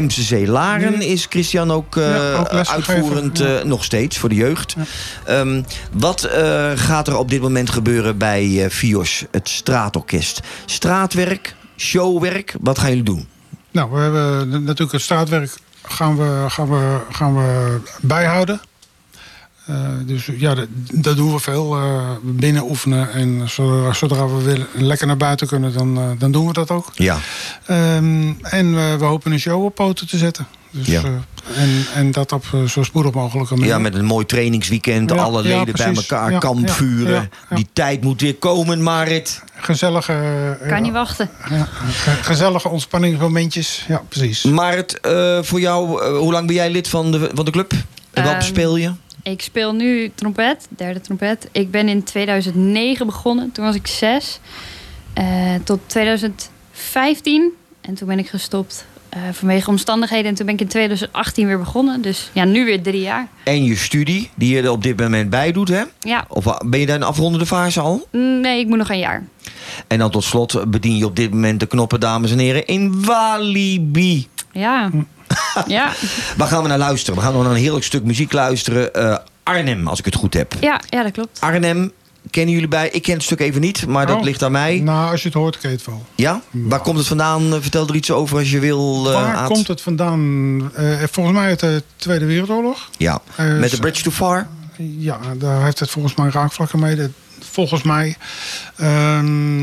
MCC Laren is Christian ook, uitvoerend nog steeds voor de jeugd. Ehm, wat gaat er op dit moment gebeuren bij FIOS, het straatorkest? Straatwerk, showwerk, wat gaan jullie doen? Nou, we hebben natuurlijk het straatwerk gaan we, gaan we, gaan we bijhouden. Eh, dus ja, dat, dat doen we veel. eh, binnen oefenen. En zodra, zodra we willen, lekker naar buiten kunnen, dan, eh, dan doen we dat ook. Ja, Ehm, en we, we hopen een show op poten te zetten. Dus, Ja. En, en dat op eh, zo spoedig mogelijke manier. ja, met een mooi trainingsweekend, Ja, alle ja, leden bij elkaar, Ja, kampvuren. ja, ja. Die tijd moet weer komen, Marit. Gezellige, eh, Kan niet wachten. gezellige ontspanningsmomentjes. Ja, precies. Marit, eh, voor jou, hoe lang ben jij lid van de, van de club? En wat Ehm, speel je? Ik speel nu trompet, derde trompet. Ik ben in 2009 begonnen, toen was ik zes. Eh, tot 2015. En toen ben ik gestopt eh, vanwege omstandigheden. En toen ben ik in 2018 weer begonnen. Dus ja, nu weer drie jaar. En je studie, die je er op dit moment bij doet, hè? Ja, Of wa- ben je daar in afrondende fase al? nee, ik moet nog een jaar. En dan tot slot bedien je op dit moment de knoppen, dames en heren, in Walibi. Ja. Ja, Waar gaan we naar luisteren? We gaan nog naar een heerlijk stuk muziek luisteren. Eh, Arnhem, als ik het goed heb. ja, ja, dat klopt. Arnhem, kennen jullie bij? Ik ken het stuk even niet, maar dat Oh. ligt aan mij. Nou, als je het hoort, ken je het wel. Ja? Waar komt het vandaan? Eh, Vertel er iets over als je wil. eh, Waar Aad. komt het vandaan? Eh, volgens mij uit de Tweede Wereldoorlog. Ja, Eh, met de Bridge Too Far. Ja, daar heeft het volgens mij raakvlakken mee. Dat- volgens mij. Ehm,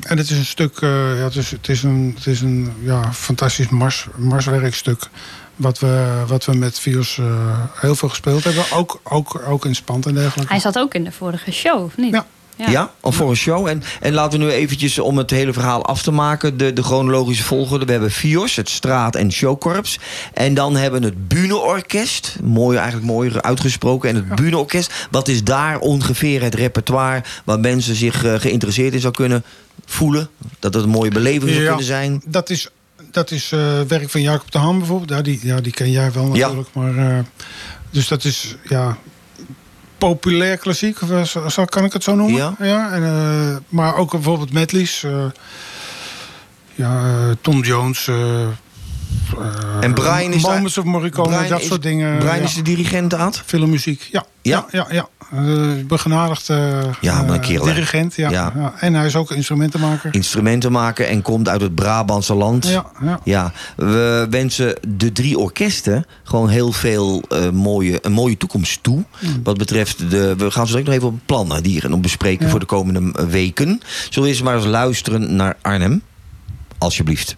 en het is een stuk, eh, ja, het is, het is een, het is een ja, fantastisch mars, marswerkstuk. Wat we, wat we met Vios eh, heel veel gespeeld hebben. Ook, ook, ook in Spant en dergelijke. Hij zat ook in de vorige show, of niet? Ja. Ja, of voor een show. En, en laten we nu eventjes, om het hele verhaal af te maken... de, de chronologische volgorde. We hebben FIOS, het straat- en showkorps. En dan hebben we het Bühneorkest. Mooi, eigenlijk mooi uitgesproken. En het Bühneorkest. Wat is daar ongeveer het repertoire... waar mensen zich eh, geïnteresseerd in zou kunnen voelen? Dat het een mooie beleving zou Ja. kunnen zijn? Dat is, dat is eh, werk van Jacob de Ham bijvoorbeeld. Ja, die, ja, die ken jij wel natuurlijk. Maar, eh, dus dat is ja, populair klassiek, eh, zo- kan ik het zo noemen. Ja. en, maar ook bijvoorbeeld medleys. ja, Tom Jones. eh, En Brian is Moments of Morricone, Brian dat is- soort dingen. Brian ja. is de dirigent, Aad? Filmmuziek, ja. Ja? Ja, ja, ja. Eh, begenadigd eh, Ja, maar een eh, dirigent. Ja, Ja. En hij is ook instrumentenmaker. Instrumenten maken en komt uit het Brabantse land. Ja, ja. Ja, we wensen de drie orkesten gewoon heel veel eh, mooie, een mooie toekomst toe. Wat betreft de. We gaan zo direct nog even op plannen die nog bespreken voor de komende eh, weken. Zullen we eerst maar eens luisteren naar Arnhem? Alsjeblieft.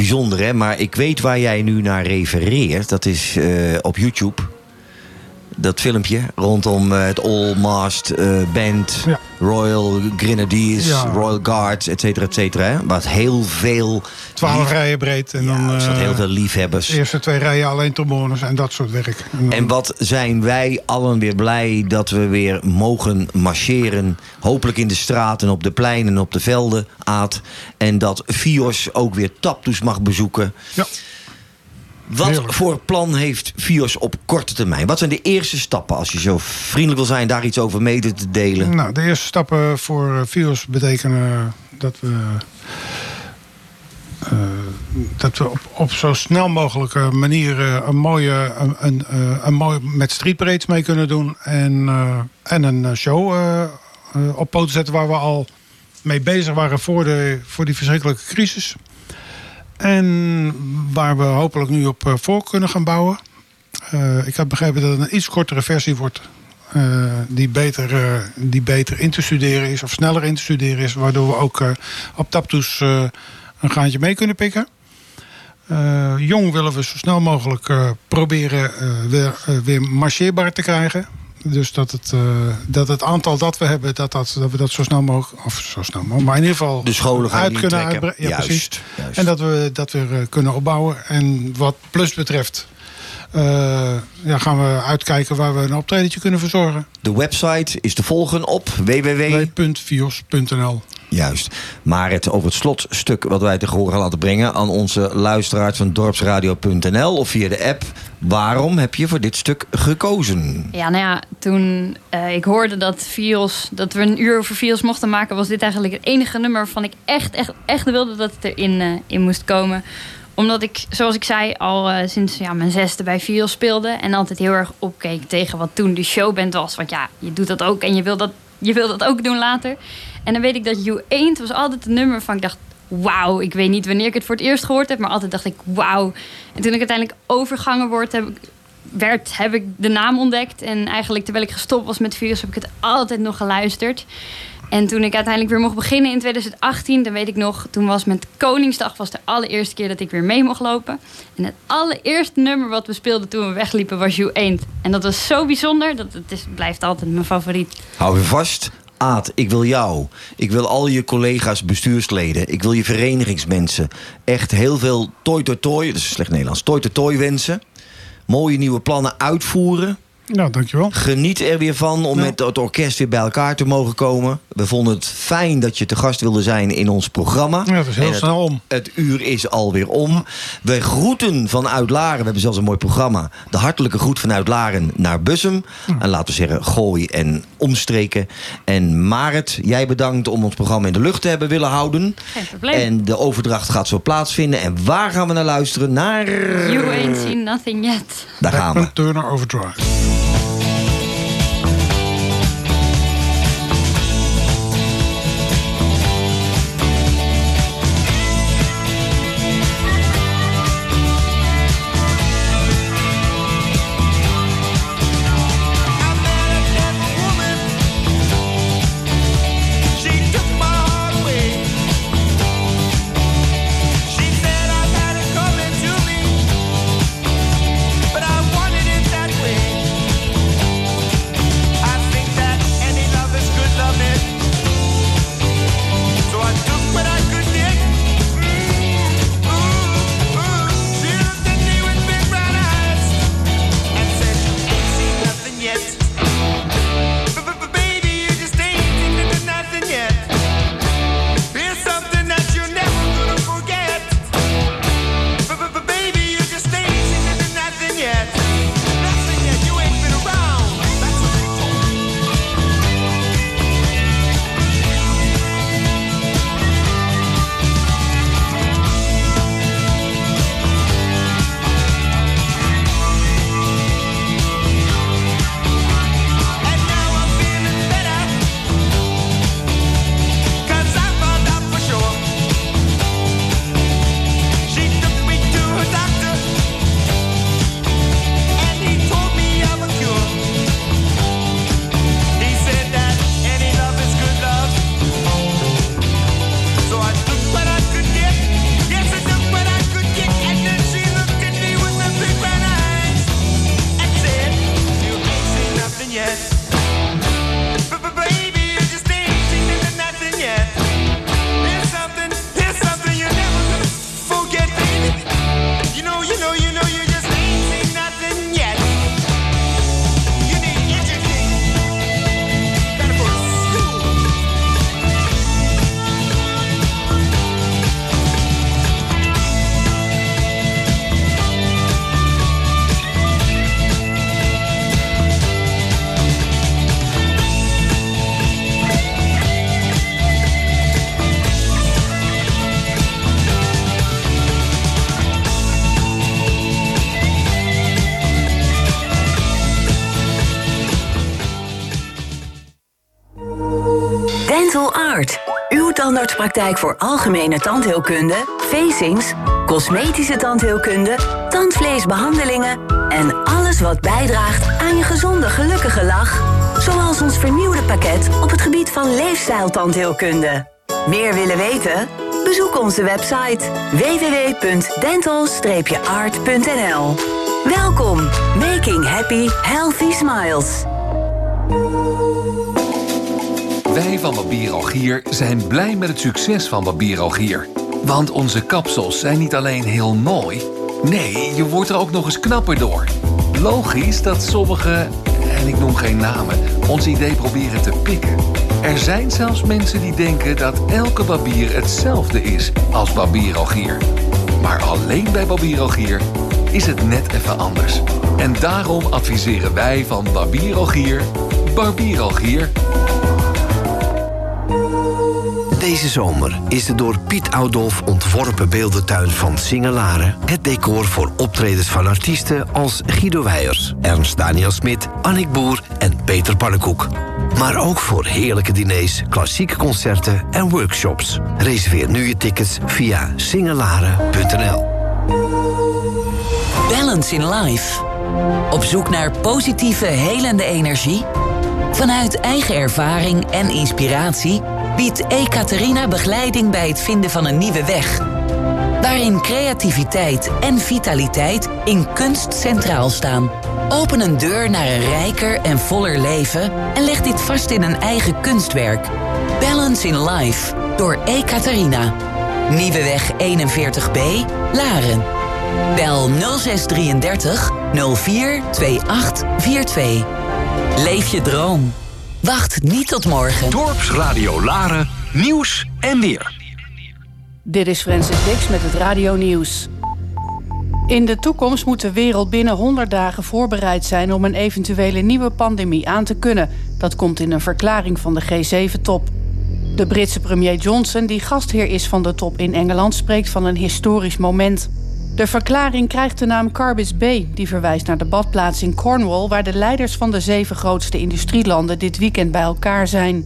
Bijzonder hè, maar ik weet waar jij nu naar refereert. Dat is eh, op YouTube. Dat filmpje rondom eh, het All Mast eh, Band, Ja. Royal Grenadiers. Royal Guards, et cetera, et cetera. hè. Wat heel veel, Twaalf rijen breed. En ja, dan er zat heel eh, veel liefhebbers. de eerste twee rijen alleen trombones en dat soort werk. En dan- En wat zijn wij allen weer blij dat we weer mogen marcheren. Hopelijk in de straten, op de pleinen, op de velden, Aad. En dat Fios ook weer Taptoes mag bezoeken. Ja. Wat Heerlijk. voor plan heeft Fios op korte termijn? Wat zijn de eerste stappen, als je zo vriendelijk wil zijn... daar iets over mede te delen? Nou, de eerste stappen voor eh, Fios betekenen dat we. Eh, dat we op, zo snel mogelijke manier eh, een mooie, een, een, eh, een mooi met streetparades mee kunnen doen. En, en een show op poten zetten waar we al mee bezig waren voor, de, voor die verschrikkelijke crisis. En waar we hopelijk nu op voor kunnen gaan bouwen. Ik heb begrepen dat het een iets kortere versie wordt. die, beter, die beter in te studeren is of sneller in te studeren is. Waardoor we ook op Taptoes een gaantje mee kunnen pikken. Eh, jong willen we zo snel mogelijk eh, proberen eh, weer, weer marcheerbaar te krijgen. Dus dat het, dat het aantal dat we hebben, dat, dat, dat we dat zo snel mogelijk, of zo snel mogelijk, maar in ieder geval De scholen gaan uit kunnen uitbreiden. Ja, Juist, precies. juist. En dat we dat weer kunnen opbouwen. En wat plus betreft, ja, gaan we uitkijken waar we een optredentje kunnen verzorgen. De website is te volgen op www... Juist. Maar het over het slotstuk wat wij te horen laten brengen aan onze luisteraars van dorpsradio.nl of via de app. Waarom heb je voor dit stuk gekozen? Ja, nou ja, toen eh, ik hoorde dat Fios, dat we een uur over Fios mochten maken, was dit eigenlijk het enige nummer waarvan ik echt, echt, echt wilde dat het erin eh, in moest komen. Omdat ik, zoals ik zei, al eh, sinds ja, mijn zesde bij Fios speelde en altijd heel erg opkeek tegen wat toen de showband was. Want ja, je doet dat ook en je wil dat, je wil dat ook doen later. En dan weet ik dat You Ain't was altijd een nummer van ik dacht, wauw, ik weet niet wanneer ik het voor het eerst gehoord heb, maar altijd dacht ik, wauw. En toen ik uiteindelijk overgangen word, heb ik, werd, heb ik de naam ontdekt. En eigenlijk terwijl ik gestopt was met virus, heb ik het altijd nog geluisterd. En toen ik uiteindelijk weer mocht beginnen in 2018, dan weet ik nog, toen was met Koningsdag was de allereerste keer dat ik weer mee mocht lopen. En het allereerste nummer wat we speelden toen we wegliepen was You Ain't. En dat was zo bijzonder, dat het is, blijft altijd mijn favoriet. Hou je vast. Aad, ik wil jou. Ik wil al je collega's bestuursleden. Ik wil je verenigingsmensen. Echt heel veel toi toi toi, dat is slecht Nederlands, toi toi toi wensen. Mooie nieuwe plannen uitvoeren. Nou, dankjewel. Geniet er weer van om Ja. met het orkest weer bij elkaar te mogen komen. We vonden het fijn dat je te gast wilde zijn in ons programma. Ja, het is heel En het- snel om. Het uur is alweer om. We groeten vanuit Laren. We hebben zelfs een mooi programma. De hartelijke groet vanuit Laren naar Bussum. En laten we zeggen gooi en omstreken. En Marit, jij bedankt om ons programma in de lucht te hebben willen houden. Geen probleem. En de overdracht gaat zo plaatsvinden. En waar gaan we naar luisteren? Naar... You ain't seen nothing yet. Daar gaan we. Turner Overdrive. Tandartspraktijk voor algemene tandheelkunde, facings, cosmetische tandheelkunde, tandvleesbehandelingen en alles wat bijdraagt aan je gezonde, gelukkige lach. Zoals ons vernieuwde pakket op het gebied van leefstijltandheelkunde. Meer willen weten? Bezoek onze website www.dental-art.nl. Welkom, making happy, healthy smiles. Wij van Barbier Algier zijn blij met het succes van Barbier Algier. Want onze kapsels zijn niet alleen heel mooi... nee, je wordt er ook nog eens knapper door. Logisch dat sommigen, en ik noem geen namen... ons idee proberen te pikken. Er zijn zelfs mensen die denken dat elke barbier hetzelfde is als Barbier Algier. Maar alleen bij Barbier Algier is het net even anders. En daarom adviseren wij van Barbier Algier... Barbier Algier... Deze zomer is de door Piet Oudolf ontworpen beeldentuin van Singelaren... het decor voor optredens van artiesten als Guido Weijers... Ernst Daniel Smit, Annick Boer en Peter Pannenkoek. Maar ook voor heerlijke diners, klassieke concerten en workshops. Reserveer nu je tickets via singelaren.nl. Balance in Life. Op zoek naar positieve, helende energie? Vanuit eigen ervaring en inspiratie biedt Ekaterina begeleiding bij het vinden van een nieuwe weg. Waarin creativiteit en vitaliteit in kunst centraal staan. Open een deur naar een rijker en voller leven en leg dit vast in een eigen kunstwerk. Balance in Life door Ekaterina. Nieuweweg 41b, Laren. Bel 0633 04 2842. Leef je droom. Wacht niet tot morgen. Dorpsradio Laren, nieuws en weer. Dit is Francis Dix met het Radio Nieuws. In de toekomst moet de wereld binnen 100 dagen voorbereid zijn om een eventuele nieuwe pandemie aan te kunnen. Dat komt in een verklaring van de G7-top. De Britse premier Johnson, die gastheer is van de top in Engeland, spreekt van een historisch moment. De verklaring krijgt de naam Carbis Bay, die verwijst naar de badplaats in Cornwall, waar de leiders van de zeven grootste industrielanden dit weekend bij elkaar zijn.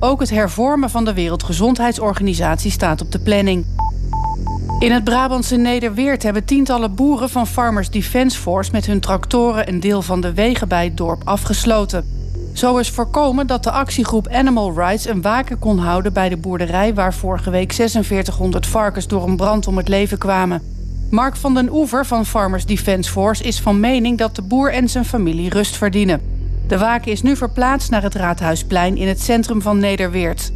Ook het hervormen van de Wereldgezondheidsorganisatie staat op de planning. In het Brabantse Nederweert hebben tientallen boeren van Farmers Defence Force met hun tractoren een deel van de wegen bij het dorp afgesloten. Zo is voorkomen dat de actiegroep Animal Rights een waken kon houden bij de boerderij waar vorige week 4600 varkens door een brand om het leven kwamen. Mark van den Oever van Farmers Defence Force is van mening dat de boer en zijn familie rust verdienen. De waken is nu verplaatst naar het Raadhuisplein in het centrum van Nederweert.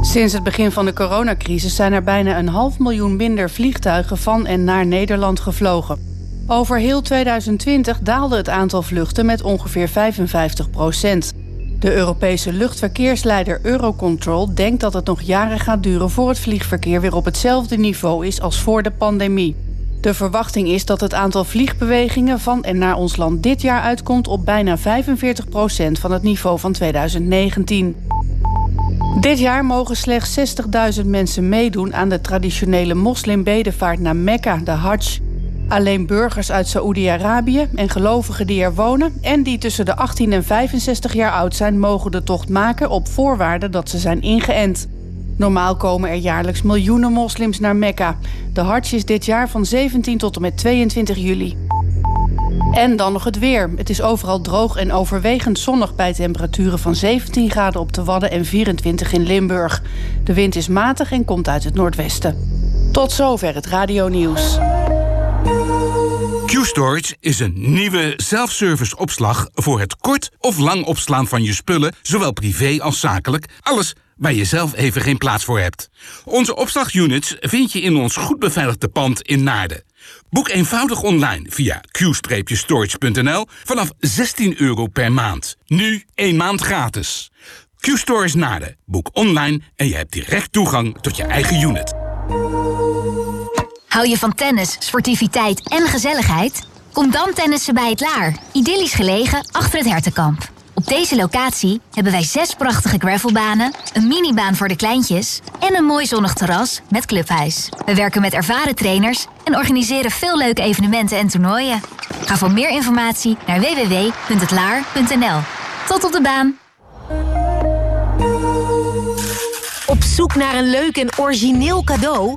Sinds het begin van de coronacrisis zijn er bijna een half miljoen minder vliegtuigen van en naar Nederland gevlogen. Over heel 2020 daalde het aantal vluchten met ongeveer 55 procent. De Europese luchtverkeersleider Eurocontrol denkt dat het nog jaren gaat duren voor het vliegverkeer weer op hetzelfde niveau is als voor de pandemie. De verwachting is dat het aantal vliegbewegingen van en naar ons land dit jaar uitkomt op bijna 45 procent van het niveau van 2019. Dit jaar mogen slechts 60.000 mensen meedoen aan de traditionele moslimbedevaart naar Mekka, de Hajj. Alleen burgers uit Saoedi-Arabië en gelovigen die er wonen en die tussen de 18 en 65 jaar oud zijn, mogen de tocht maken op voorwaarde dat ze zijn ingeënt. Normaal komen er jaarlijks miljoenen moslims naar Mekka. De Hajj is dit jaar van 17 tot en met 22 juli. En dan nog het weer. Het is overal droog en overwegend zonnig bij temperaturen van 17 graden op de Wadden en 24 in Limburg. De wind is matig en komt uit het noordwesten. Tot zover het radio nieuws. Q-Storage is een nieuwe self-service opslag voor het kort of lang opslaan van je spullen, zowel privé als zakelijk. Alles waar je zelf even geen plaats voor hebt. Onze opslagunits vind je in ons goed beveiligde pand in Naarden. Boek eenvoudig online via q-storage.nl vanaf 16 euro per maand. Nu één maand gratis. Q-Storage Naarden. Boek online en je hebt direct toegang tot je eigen unit. Hou je van tennis, sportiviteit en gezelligheid? Kom dan tennissen bij het Laar. Idyllisch gelegen achter het hertenkamp. Op deze locatie hebben wij zes prachtige gravelbanen, een minibaan voor de kleintjes en een mooi zonnig terras met clubhuis. We werken met ervaren trainers en organiseren veel leuke evenementen en toernooien. Ga voor meer informatie naar www.hetlaar.nl. Tot op de baan! zoek naar een leuk en origineel cadeau?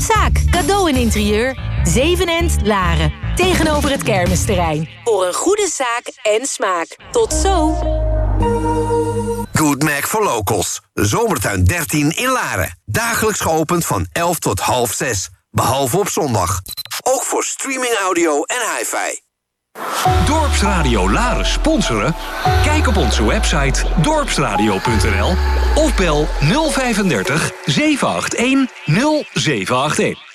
Zaak, cadeau en interieur, Zevenend, Laren. Tegenover het kermisterrein. Voor een goede zaak en smaak. Tot zo! Good Mac for Locals. Zomertuin 13 in Laren. Dagelijks geopend van 11 tot half 6. Behalve op zondag. Ook voor streaming audio en hi-fi. Dorpsradio Laren sponsoren? Kijk op onze website dorpsradio.nl of bel 035 781 0781.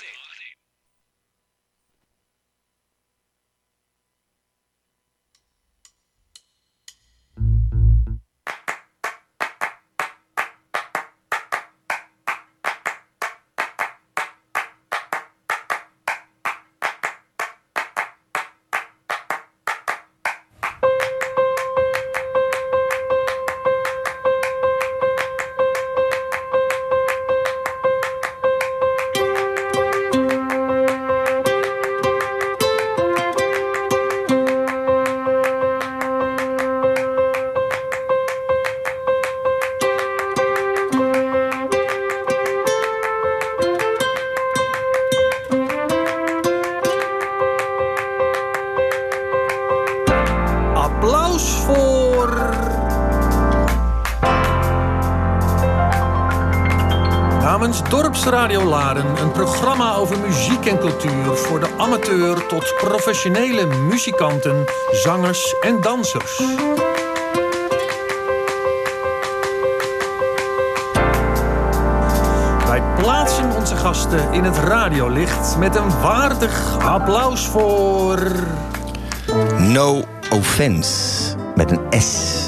Laren een programma over muziek en cultuur voor de amateur tot professionele muzikanten, zangers en dansers. Wij plaatsen onze gasten in het radiolicht met een waardig applaus voor. No offense. Met een S.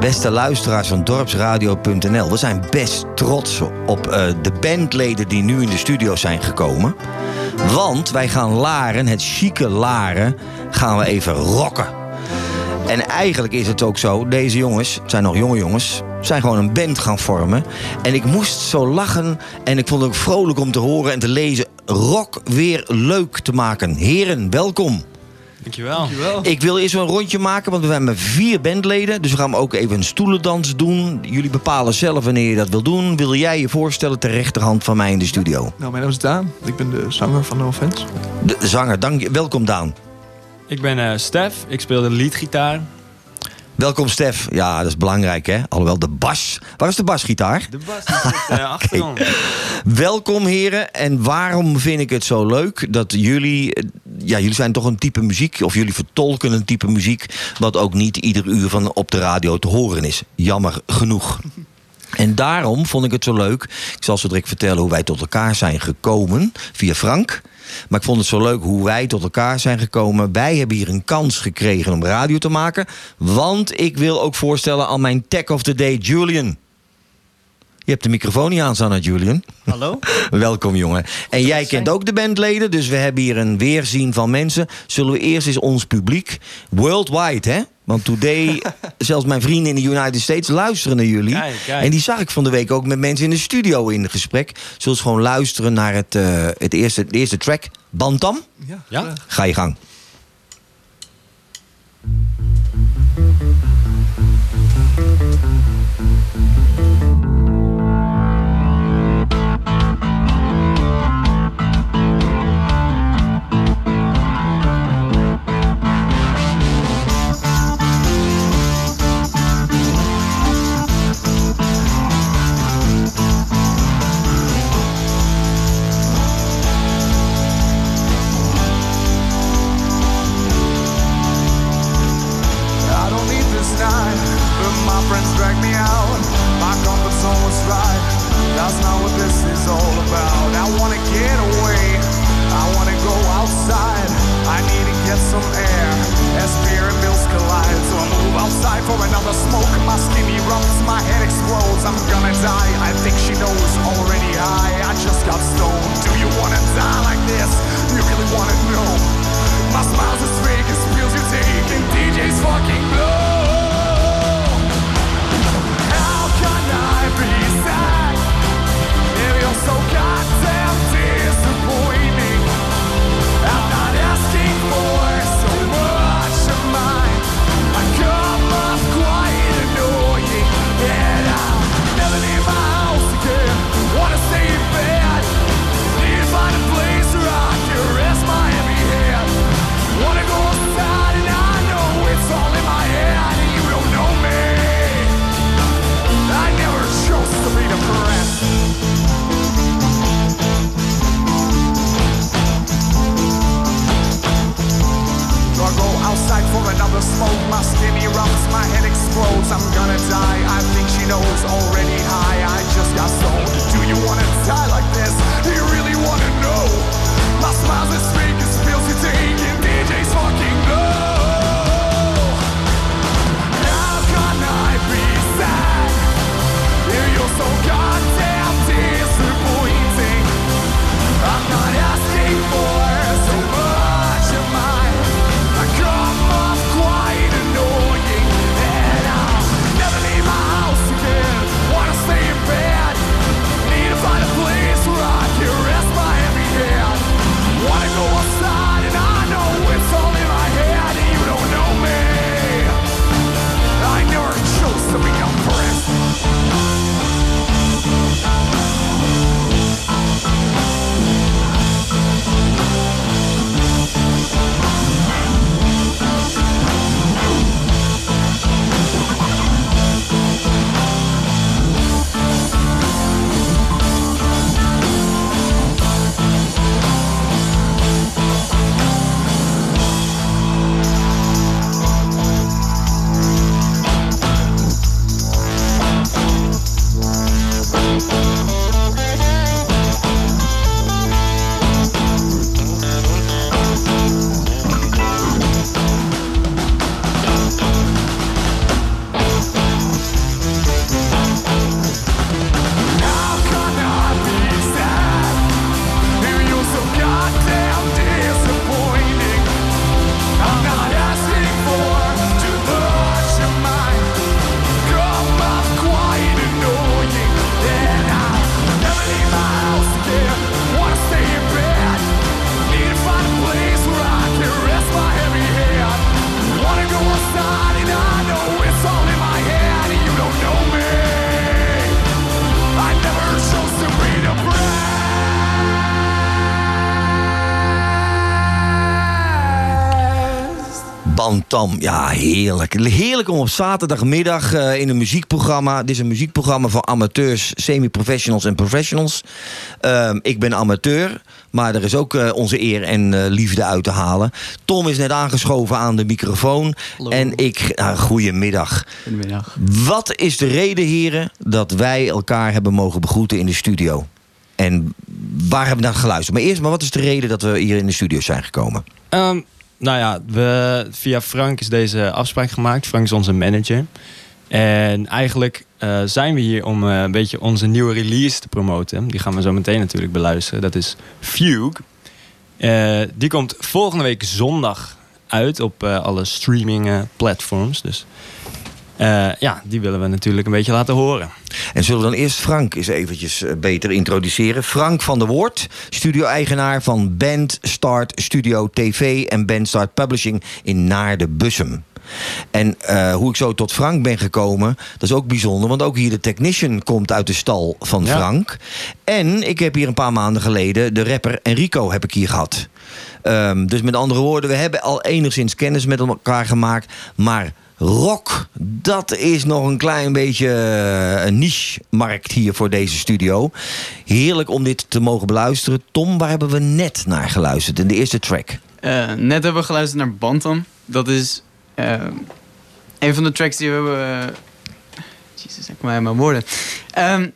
Beste luisteraars van dorpsradio.nl. We zijn best trots op eh, de bandleden die nu in de studio zijn gekomen. Want wij gaan Laren, het chique Laren, gaan we even rocken. En eigenlijk is het ook zo, deze jongens, het zijn nog jonge jongens, zijn gewoon een band gaan vormen. En ik moest zo lachen en ik vond het ook vrolijk om te horen en te lezen. Rock weer leuk te maken. Heren, welkom. Dankjewel. Ik wil eerst een rondje maken, want we hebben vier bandleden. Dus we gaan ook even een stoelendans doen. Jullie bepalen zelf wanneer je dat wil doen. Wil jij je voorstellen ter rechterhand van mij in de studio? Nou, mijn naam is Daan. Ik ben de zanger van No Offense. De zanger, dank je. Welkom Daan. Ik ben eh Stef. Ik speel de leadgitaar. Welkom Stef. Ja, dat is belangrijk hè. Alhoewel de bas. Waar is de basgitaar? De bas zit uh, achtergrond. Welkom heren. En waarom vind ik het zo leuk dat jullie... Ja, jullie zijn toch een type muziek... of jullie vertolken een type muziek... wat ook niet ieder uur van op de radio te horen is. Jammer genoeg. En daarom vond ik het zo leuk. Ik zal zo direct vertellen hoe wij tot elkaar zijn gekomen. Via Frank. Maar ik vond het zo leuk hoe wij tot elkaar zijn gekomen. Wij hebben hier een kans gekregen om radio te maken. Want ik wil ook voorstellen aan mijn tech of the day, Julian. Je hebt de microfoon niet aanstaan, hè, Julian. Hallo. Welkom, jongen. En jij kent ook de bandleden, dus we hebben hier een weerzien van mensen. Zullen we eerst eens ons publiek, worldwide, hè? Want today, zelfs mijn vrienden in de United States luisteren naar jullie. Kijk, kijk. En die zag ik van de week ook met mensen in de studio in gesprek. Zullen ze gewoon luisteren naar het, eh, het eerste, de eerste track, Bantam? Ja. ja. Ga je gang. Wanna know? I'm gonna die. I think she knows already high. I just got stoned. Do you wanna die like this? Do you really wanna Bantam, ja, heerlijk. Heerlijk om op zaterdagmiddag eh, in een muziekprogramma. Dit is een muziekprogramma voor amateurs, semi-professionals en professionals. Ehm, ik ben amateur, maar er is ook eh, onze eer en eh, liefde uit te halen. Tom is net aangeschoven aan de microfoon. En ik, goedemiddag. Goedemiddag. Wat is de reden, heren, dat wij elkaar hebben mogen begroeten in de studio? En waar hebben we naar geluisterd? Maar eerst maar, wat is de reden dat we hier in de studio zijn gekomen? Ehm, nou ja, we, via Frank is deze afspraak gemaakt. Frank is onze manager. En eigenlijk eh, zijn we hier om eh, een beetje onze nieuwe release te promoten. Die gaan we zo meteen natuurlijk beluisteren. Dat is Fugue. Eh, die komt volgende week zondag uit op alle streaming platforms. Dus eh, ja, die willen we natuurlijk een beetje laten horen. En zullen we dan eerst Frank eens eventjes eh, beter introduceren. Frank van der Woord, studio-eigenaar van Band Start Studio TV... en Band Start Publishing in Naarden-Bussum. En eh, hoe ik zo tot Frank ben gekomen, dat is ook bijzonder. Want ook hier de technician komt uit de stal van Ja. Frank. En ik heb hier een paar maanden geleden de rapper Enrico heb ik hier gehad. Ehm, dus met andere woorden, we hebben al enigszins kennis met elkaar gemaakt. Maar rock, dat is nog een klein beetje eh, een niche-markt hier voor deze studio. Heerlijk om dit te mogen beluisteren. Tom, waar hebben we net naar geluisterd in de eerste track? Eh, net hebben we geluisterd naar Bantam. Dat is eh, een van de tracks die we hebben... Jezus, ik kom uit mijn woorden. Ehm,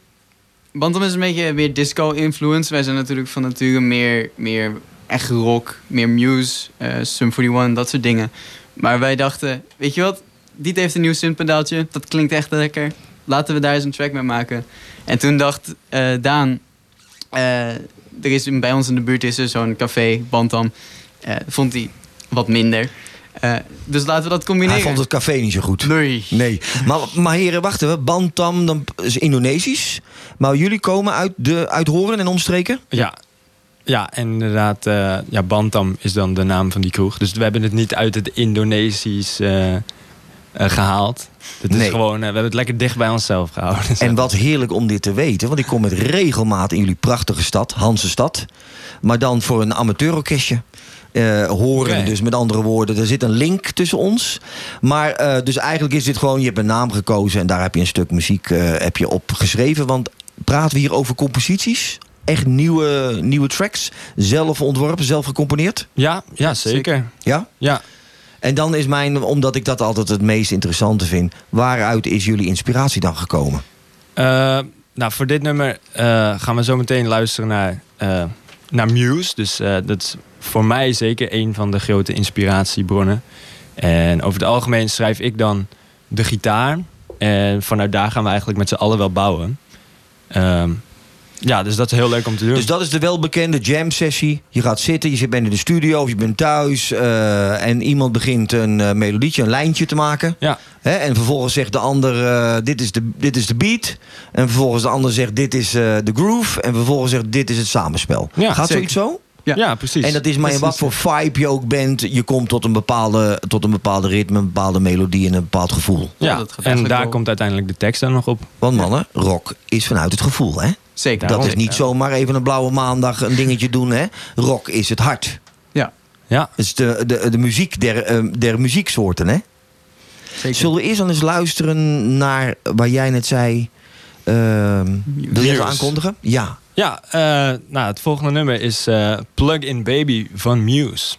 Bantam is een beetje meer disco-influence. Wij zijn natuurlijk van nature meer, meer echt rock, meer Muse, eh Sum 41, dat soort dingen. Maar wij dachten, weet je wat? Diet heeft een nieuw synthpedaaltje. Dat klinkt echt lekker. Laten we daar eens een track mee maken. En toen dacht eh, Daan... eh, er is bij ons in de buurt is er zo'n café, Bantam. Eh, vond hij wat minder. Eh, dus laten we dat combineren. Hij vond het café niet zo goed. Nee. Nee. Maar, maar heren, wachten we. Bantam dan is Indonesisch. Maar jullie komen uit, de, uit Horen en omstreken? Ja. Ja, en inderdaad, eh, ja, Bantam is dan de naam van die kroeg. Dus we hebben het niet uit het Indonesisch eh, eh, gehaald. Het is gewoon, eh, we hebben het lekker dicht bij onszelf gehouden. En wat heerlijk om dit te weten. Want ik kom met regelmaat in jullie prachtige stad, Hansestad. Maar dan voor een amateurorkestje. Eh, horen, dus met andere woorden, er zit een link tussen ons. Maar dus eigenlijk is dit gewoon, je hebt een naam gekozen en daar heb je een stuk muziek heb je op geschreven. Want praten we hier over composities? Echt nieuwe, nieuwe tracks? Zelf ontworpen, zelf gecomponeerd? Ja, ja zeker. Ja? Ja. En dan is mijn, omdat ik dat altijd het meest interessante vind, waaruit is jullie inspiratie dan gekomen? Eh, nou, voor dit nummer eh, gaan we zo meteen luisteren naar, eh, naar Muse. Dus dat is voor mij zeker een van de grote inspiratiebronnen. En over het algemeen schrijf ik dan de gitaar. En vanuit daar gaan we eigenlijk met z'n allen wel bouwen. Ehm, ja, dus dat is heel leuk om te doen. Dus dat is de welbekende jam sessie. Je gaat zitten, je zit bent in de studio of je bent thuis. eh, en iemand begint een eh, melodietje, een lijntje te maken. Ja. Hè, en vervolgens zegt de ander, eh, dit, is de, dit is de beat. En vervolgens de ander zegt, dit is eh, de groove. En vervolgens zegt, dit is het samenspel. Ja, gaat zeker. zoiets zo? Ja, precies. En dat is maar in wat voor vibe je ook bent. Je komt tot een bepaalde, tot een bepaalde ritme, een bepaalde melodie en een bepaald gevoel. Ja, en daar komt uiteindelijk de tekst dan nog op. Want mannen, rock is vanuit het gevoel, hè? Zeker. Dat is niet zomaar even een blauwe maandag een dingetje doen, hè? Rock is het hart. Ja. Ja. Het is de, de, de muziek der, eh, der muzieksoorten, hè? Zullen we eerst dan eens luisteren naar waar jij net zei... ehm, wil je even aankondigen? Ja. Ja, eh, nou, het volgende nummer is eh, Plug-in Baby van Muse.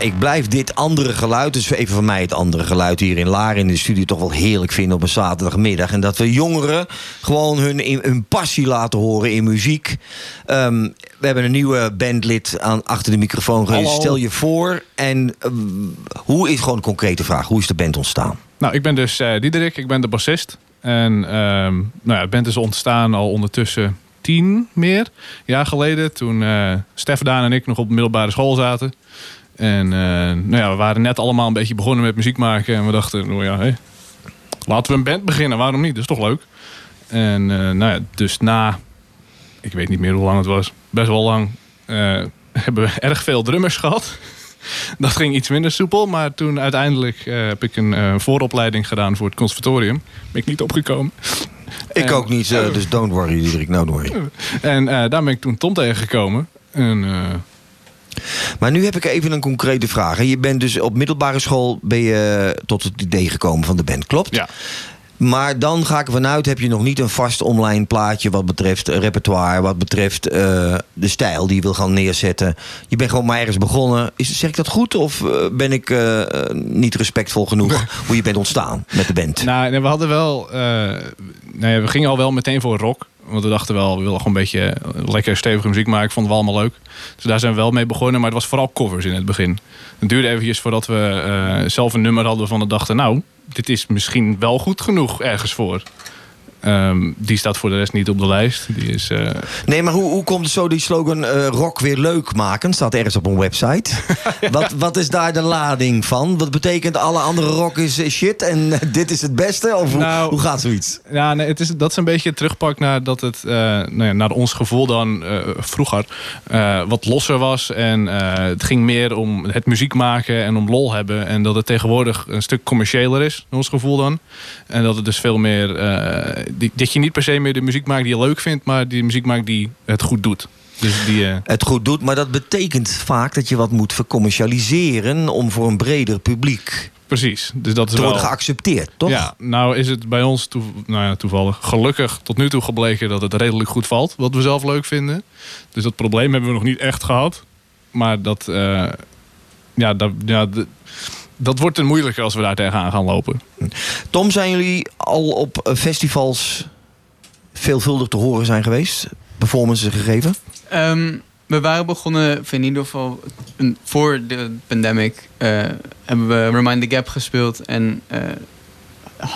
Ik blijf dit andere geluid, dus even van mij het andere geluid hier in Laren in de studio toch wel heerlijk vinden op een zaterdagmiddag. En dat we jongeren gewoon hun, passie laten horen in muziek. Ehm, we hebben een nieuwe bandlid aan, achter de microfoon. Hallo. Stel je voor en ehm, hoe is gewoon een concrete vraag? Hoe is de band ontstaan? Nou, ik ben dus eh Diederik, ik ben de bassist. En ehm, nou ja, de band is ontstaan al ondertussen tien meer jaar geleden. Toen eh Stef, Daan en ik nog op middelbare school zaten. En eh, nou ja, we waren net allemaal een beetje begonnen met muziek maken. En we dachten, nou ja, hé, laten we een band beginnen. Waarom niet? Dat is toch leuk? En eh, nou ja, dus na, ik weet niet meer hoe lang het was, best wel lang, eh, hebben we erg veel drummers gehad. Dat ging iets minder soepel, maar toen uiteindelijk heb ik een vooropleiding gedaan voor het conservatorium. Ben ik niet opgekomen. Ik En- ook niet, dus don't worry, Diederik, no worry. En daar ben ik toen Tom tegengekomen. En, Maar nu heb ik even een concrete vraag. Je bent dus op middelbare school ben je tot het idee gekomen van de band, klopt? Ja. Maar dan ga ik ervan uit, heb je nog niet een vast online plaatje wat betreft eh, repertoire, wat betreft eh, de stijl die je wil gaan neerzetten. Je bent gewoon maar ergens begonnen. Is, zeg ik dat goed of eh, ben ik eh, eh, niet respectvol genoeg hoe je bent ontstaan met de band? nou, we hadden wel. eh, nou ja, we gingen al wel meteen voor rock. Want we dachten wel, we willen gewoon een beetje lekker stevige muziek maken. Vonden we allemaal leuk. Dus daar zijn we wel mee begonnen. Maar het was vooral covers in het begin. Het duurde eventjes voordat we eh, zelf een nummer hadden van we dachten... nou, dit is misschien wel goed genoeg ergens voor. Ehm, die staat voor de rest niet op de lijst. Die is, eh, Nee, maar hoe, hoe komt het zo die slogan eh, rock weer leuk maken? Staat ergens op een website. wat, wat is daar de lading van? Wat betekent alle andere rock is shit en dit is het beste? Of hoe, Nou, hoe gaat zoiets? Ja, nee, het is, dat is een beetje terugpak naar dat het, eh, nou ja, naar ons gevoel dan vroeger wat losser was. En het ging meer om het muziek maken en om lol hebben. En dat het tegenwoordig een stuk commerciëler is, naar ons gevoel dan. En dat het dus veel meer, die, dat je niet per se meer de muziek maakt die je leuk vindt, maar die muziek maakt die het goed doet. Dus die, eh, Het goed doet, maar dat betekent vaak dat je wat moet vercommercialiseren om voor een breder publiek Precies. Dus dat is te wel... worden geaccepteerd, toch? Ja, nou is het bij ons toe, nou ja, toevallig gelukkig tot nu toe gebleken dat het redelijk goed valt. Wat we zelf leuk vinden. Dus dat probleem hebben we nog niet echt gehad. Maar dat, eh, ja, dat, ja, d- dat wordt een moeilijker als we daar tegenaan gaan lopen. Tom, zijn jullie al op eh, festivals veelvuldig te horen zijn geweest? Performances gegeven? Ehm, we waren begonnen, of in ieder geval een- voor de pandemic, eh, hebben we Remind the Gap gespeeld. En eh,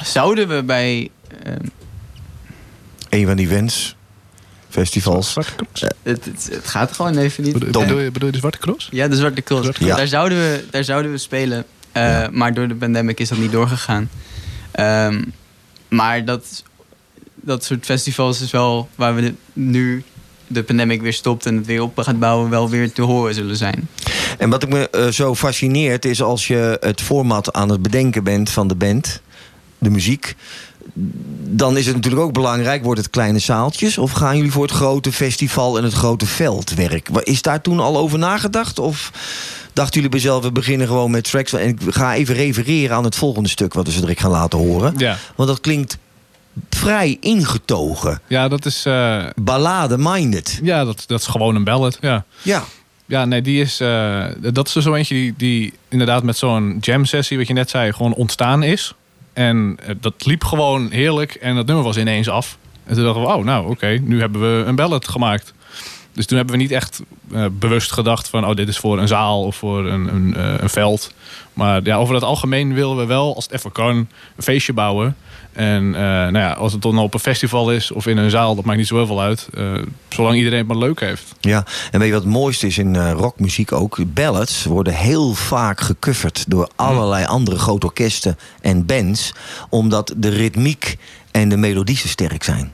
zouden we bij. ehm, Een van die events, festivals. het, het, het gaat gewoon even niet. Bedoel, bedoel je, bedoel je de Zwarte Cross? Ja, de Zwarte Cross. Cross. Ja. Daar, zouden we, daar zouden we spelen. Eh, Maar door de pandemic is dat niet doorgegaan. Ehm, maar dat, dat soort festivals is wel waar we de- nu de pandemic weer stopt en het weer op gaat bouwen, wel weer te horen zullen zijn. En wat ik me eh, zo fascineert is als je het format aan het bedenken bent van de band, de muziek. Dan is het natuurlijk ook belangrijk, wordt het kleine zaaltjes? Of gaan jullie voor het grote festival en het grote veldwerk? Wa- Is daar toen al over nagedacht? Of dachten jullie bij zelf, we beginnen gewoon met tracks? En ik ga even refereren aan het volgende stuk wat we zo direct gaan laten horen. Ja. Want dat klinkt vrij ingetogen. Ja, dat is... eh, Ballade-minded. Ja, dat, dat is gewoon een ballad, ja. Ja. Ja, nee, die is... eh, dat is er zo eentje die, die inderdaad met zo'n jam-sessie, wat je net zei, gewoon ontstaan is. En eh, dat liep gewoon heerlijk en dat nummer was ineens af. En toen dachten we, oh, nou, oké, nu hebben we een ballad gemaakt. Dus toen hebben we niet echt eh, bewust gedacht van, oh, dit is voor een zaal of voor een, een, eh, een veld. Maar ja, over het algemeen willen we wel, als het even kan, een feestje bouwen. En eh, nou ja, als het dan op een festival is of in een zaal, dat maakt niet zo heel veel uit. Zolang iedereen het maar leuk heeft. Ja, en weet je wat het mooiste is in rockmuziek ook? Ballads worden heel vaak gecoverd door allerlei andere grote orkesten en bands. Omdat de ritmiek en de melodie zo sterk zijn.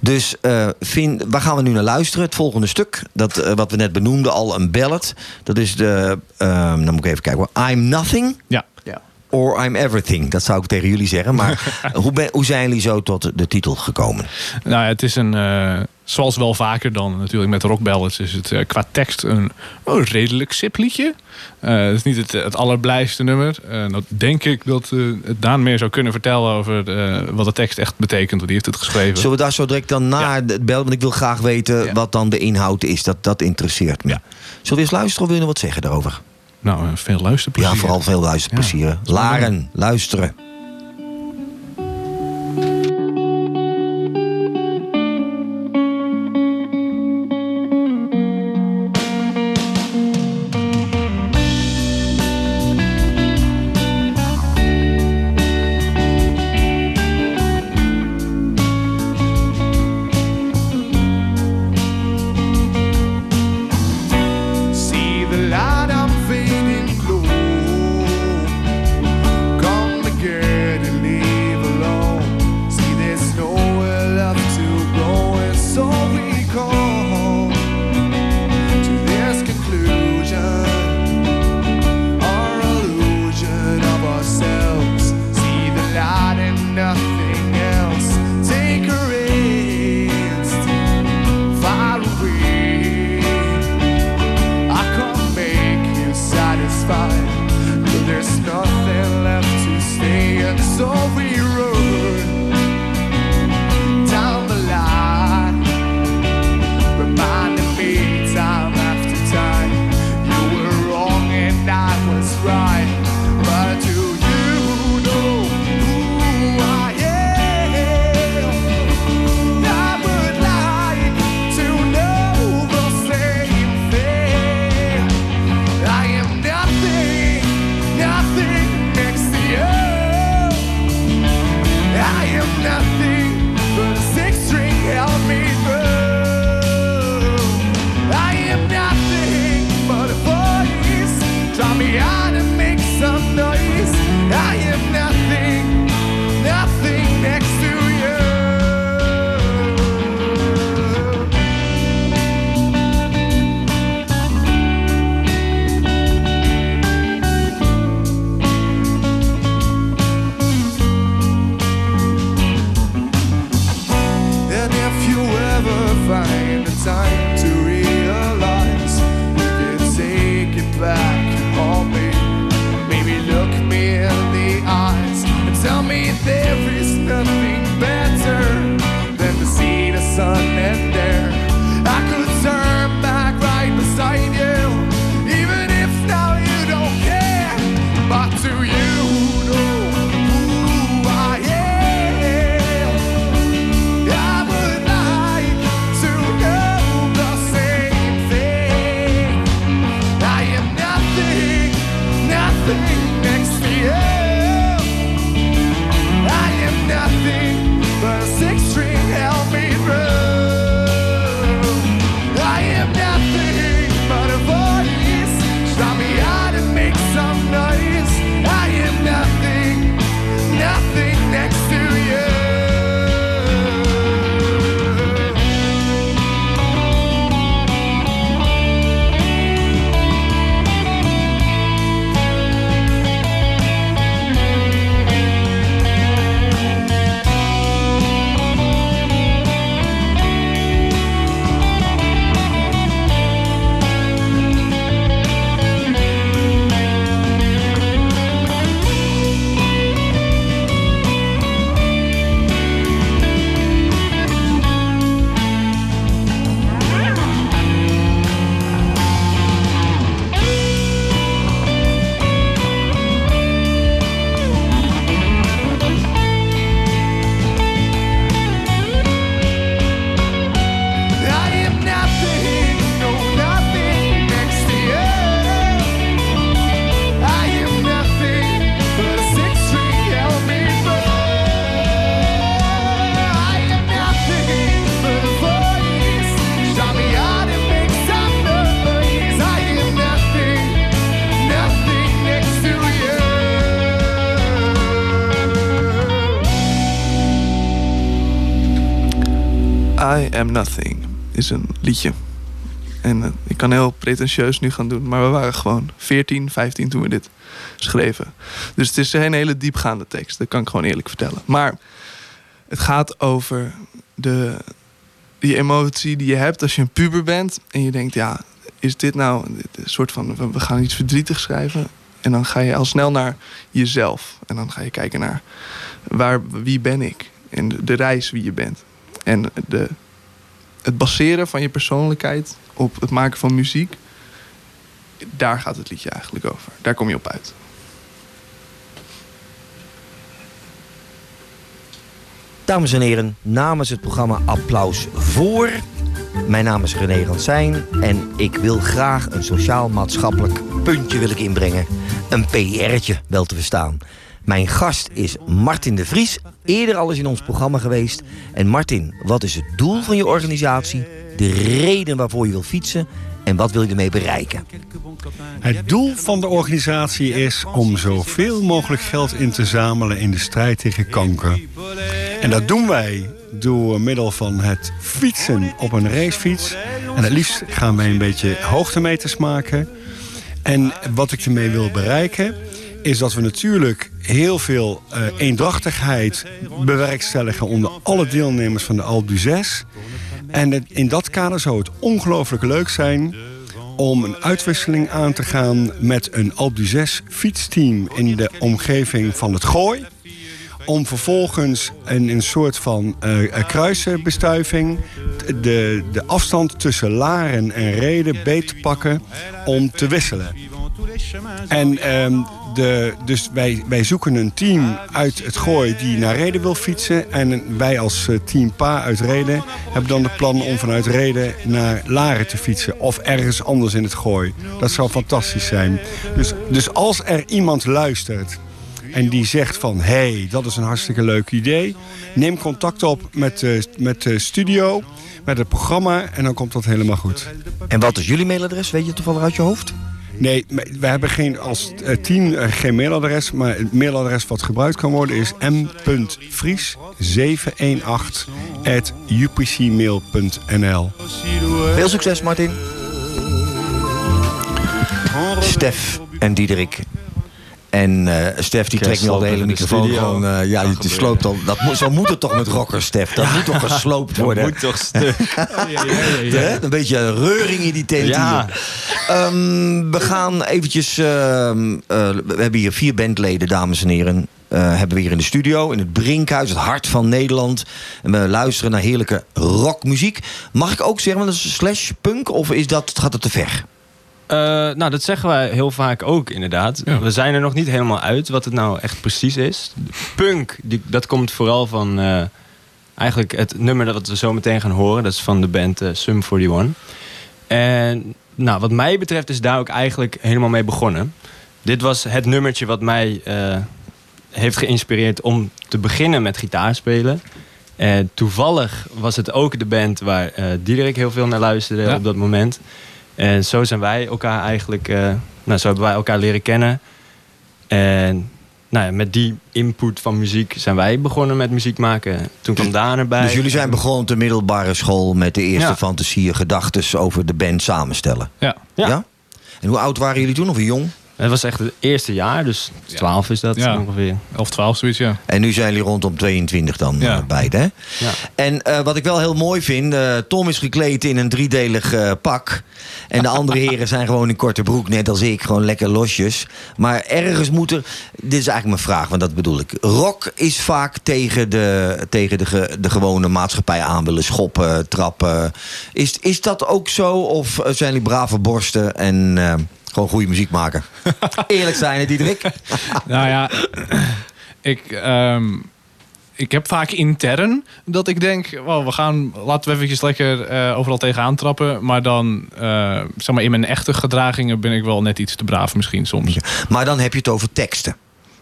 Dus eh, vind, waar gaan we nu naar luisteren? Het volgende stuk, dat, eh, wat we net benoemden, al een ballad. Dat is de, ehm, dan moet ik even kijken. I'm Nothing. Ja. Ja. Or I'm Everything. Dat zou ik tegen jullie zeggen. Maar hoe, ben, hoe zijn jullie zo tot de titel gekomen? Nou, ja, het is een, eh, zoals wel vaker dan natuurlijk met rockballads, is het eh, qua tekst een oh, redelijk sip liedje. Eh, het is niet het, het allerblijste nummer. Nou denk ik dat het Daan meer zou kunnen vertellen over wat de tekst echt betekent, want die heeft het geschreven. Zullen we daar zo direct dan naar het bellen? Want ik wil graag weten wat dan de inhoud is. Dat, dat interesseert me. Zullen we eens luisteren of wil je nog wat zeggen daarover? Nou, eh, veel luisterplezier. Ja, vooral veel luisterplezier. Laren, luisteren. Am Nothing is een liedje. En eh, ik kan heel pretentieus nu gaan doen, maar we waren gewoon 14, 15 toen we dit schreven. Dus het is een hele diepgaande tekst, dat kan ik gewoon eerlijk vertellen. Maar het gaat over de, die emotie die je hebt als je een puber bent en je denkt, ja, is dit nou een soort van, we gaan iets verdrietigs schrijven. En dan ga je al snel naar jezelf. En dan ga je kijken naar waar, wie ben ik? En de reis wie je bent. En de het baseren van je persoonlijkheid op het maken van muziek, daar gaat het liedje eigenlijk over. Daar kom je op uit. Dames en heren, namens het programma Applaus voor. Mijn naam is René Ransijn en ik wil graag een sociaal-maatschappelijk puntje wil ik inbrengen. Een PR'tje wel te verstaan. Mijn gast is Martin de Vries, eerder al eens in ons programma geweest. En Martin, wat is het doel van je organisatie? De reden waarvoor je wil fietsen en wat wil je ermee bereiken? Het doel van de organisatie is om zoveel mogelijk geld in te zamelen in de strijd tegen kanker. En dat doen wij door middel van het fietsen op een racefiets. En het liefst gaan wij een beetje hoogtemeters maken. En wat ik ermee wil bereiken is dat we natuurlijk heel veel eh, eendrachtigheid bewerkstelligen onder alle deelnemers van de d'Huez. En in dat kader zou het ongelooflijk leuk zijn om een uitwisseling aan te gaan met een Alpe d'Huez fietsteam in de omgeving van het Gooi. Om vervolgens een, een soort van eh, kruisbestuiving de, de afstand tussen Laren en Reden beet te pakken om te wisselen. En ehm, de, dus wij, wij zoeken een team uit het Gooi die naar Reden wil fietsen. En wij als eh, team Pa uit Reden hebben dan de plan om vanuit Reden naar Laren te fietsen. Of ergens anders in het Gooi. Dat zou fantastisch zijn. Dus, dus als er iemand luistert en die zegt van... hé, hey, dat is een hartstikke leuk idee. Neem contact op met de, met de studio, met het programma... en dan komt dat helemaal goed. En wat is jullie mailadres? Weet je toevallig uit je hoofd? Nee, we hebben geen, als eh, team eh, geen mailadres... maar het mailadres wat gebruikt kan worden is m.vries718 at upcmail.nl Veel succes, Martin. Stef en Diederik. En eh, Stef die trekt nu al de hele de microfoon studio. gewoon... eh, ja, die sloopt al. Dat moet, zo moet het toch met rockers, Stef? Dat moet toch gesloopt Dat worden? moet toch stuk. Hè? Een beetje reuring in die tent Ja. hier. Ehm, we gaan eventjes... ehm, eh, we hebben hier vier bandleden, dames en heren. hebben we hier in de studio, in het Brinkhuis, het hart van Nederland. En we luisteren naar heerlijke rockmuziek. Mag ik ook zeggen, want dat is slash punk, of is dat, gaat het te ver? Eh, nou, dat zeggen wij heel vaak ook, inderdaad. We zijn er nog niet helemaal uit wat het nou echt precies is. Punk, die, dat komt vooral van eh, eigenlijk het nummer dat we zo meteen gaan horen. Dat is van de band eh, Sum 41. En nou, wat mij betreft is daar ook eigenlijk helemaal mee begonnen. Dit was het nummertje wat mij heeft geïnspireerd om te beginnen met gitaarspelen. En toevallig was het ook de band waar Diederik heel veel naar luisterde Ja. op dat moment. En zo zijn wij elkaar eigenlijk, eh, nou, zo hebben wij elkaar leren kennen. En nou ja, met die input van muziek zijn wij begonnen met muziek maken. Toen kwam Daan erbij. Dus jullie zijn begonnen op de middelbare school met de eerste Ja. fantasieën, gedachten over de band samenstellen. Ja. ja. En hoe oud waren jullie toen? Of jong? Het was echt het eerste jaar, dus 12 is dat Ja. ongeveer. Of 12 zoiets, ja. En nu zijn jullie rondom 22 dan Ja. eh, beide, hè? Ja. En eh, wat ik wel heel mooi vind, eh, Tom is gekleed in een driedelig pak. En de andere heren zijn gewoon in korte broek, net als ik, gewoon lekker losjes. Maar ergens moet er, dit is eigenlijk mijn vraag, want dat bedoel ik. Rock is vaak tegen de, tegen de, ge- de gewone maatschappij aan willen schoppen, trappen. Is, is dat ook zo? Of zijn jullie brave borsten en eh, gewoon goede muziek maken? Eerlijk zijn, hè, Diederik? nou ja, ik, ehm, ik heb vaak intern dat ik denk, wow, we gaan, laten we eventjes lekker eh, overal tegenaan trappen. Maar dan, eh, zeg maar, in mijn echte gedragingen ben ik wel net iets te braaf misschien soms. Maar dan heb je het over teksten.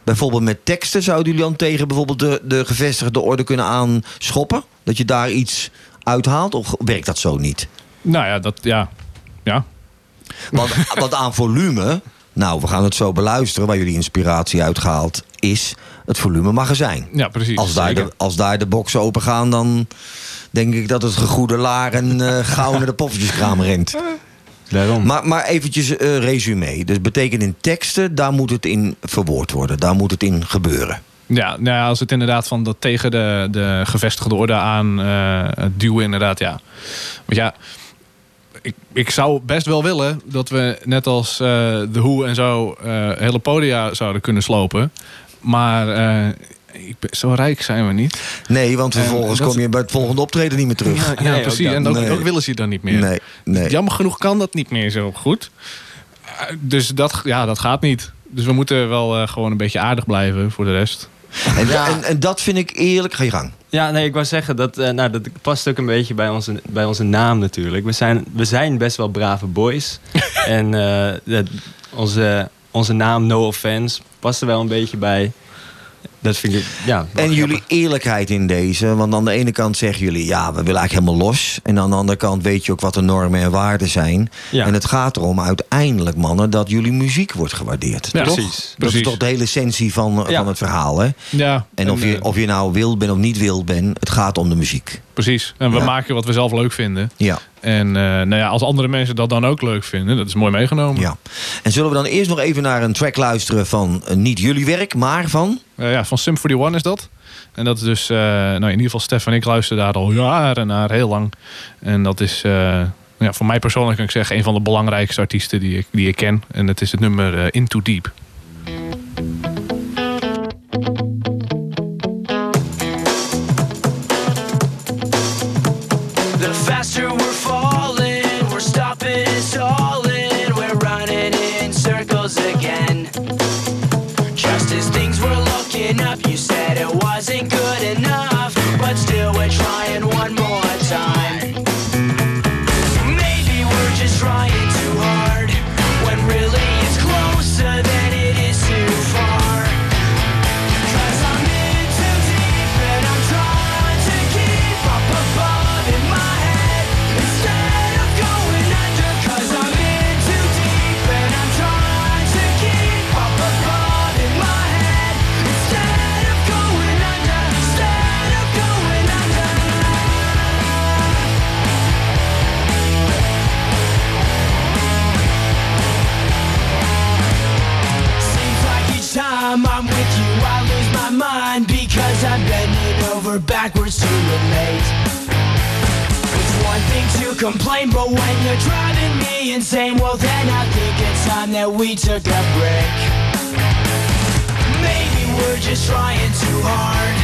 Bijvoorbeeld met teksten zouden jullie dan tegen bijvoorbeeld de, de gevestigde orde kunnen aanschoppen? Dat je daar iets uithaalt? Of werkt dat zo niet? Nou ja, dat, ja. Ja. Want, want aan volume, nou we gaan het zo beluisteren waar jullie inspiratie uitgehaald is het volume magazijn. Ja, precies. Als daar, zeker. de, als daar de boxen open gaan, dan denk ik dat het gegoede Laren eh gauw naar de poffertjeskraam rent. Daarom. Maar, maar eventjes eh resume. Dus betekent in teksten, daar moet het in verwoord worden. Daar moet het in gebeuren. Ja, nou ja, als het inderdaad van dat tegen de, de gevestigde orde aan eh, duwen, inderdaad, ja. Want ja, ik, ik zou best wel willen dat we net als eh The Who en zo eh, hele podia zouden kunnen slopen. Maar eh, ik ben, zo rijk zijn we niet. Nee, want En vervolgens dat- kom je bij het volgende optreden niet meer terug. Ja, ja, precies. en ook, Nee. ook willen ze dan niet meer. Nee, nee. Jammer genoeg kan dat niet meer zo goed. dus dat, ja, dat gaat niet. Dus we moeten wel eh, gewoon een beetje aardig blijven voor de rest. En, en, en dat vind ik eerlijk. Ga je gang. Ja, nee, ik wou zeggen, dat, eh, nou, dat past ook een beetje bij onze, bij onze naam natuurlijk. We zijn, we zijn best wel brave boys. en eh, dat- onze, onze naam, No Offense, past er wel een beetje bij. Dat vind ik, ja. En jullie eerlijkheid in deze. Want aan de ene kant zeggen jullie, ja, we willen eigenlijk helemaal los. En aan de andere kant weet je ook wat de normen en waarden zijn. Ja. En het gaat erom uiteindelijk, mannen, dat jullie muziek wordt gewaardeerd. Ja, toch? precies, Dat precies. is toch de hele essentie van, van het verhaal, hè? Ja, En of je, eh, of je nou wild bent of niet wild bent, het gaat om de muziek. Precies. En we maken wat we zelf leuk vinden. Ja. En eh, nou ja, als andere mensen dat dan ook leuk vinden, dat is mooi meegenomen. Ja. En zullen we dan eerst nog even naar een track luisteren van eh, niet jullie werk, maar van... Eh, ja, van Symphony One is dat. En dat is dus, nou in ieder geval Stef en ik luisteren daar al jaren naar, heel lang. En dat is, ja, voor mij persoonlijk kan ik zeggen, een van de belangrijkste artiesten die ik, die ik ken. En het is het nummer Into Deep. You're driving me insane, well then I think it's time that we took a break. Maybe we're just trying too hard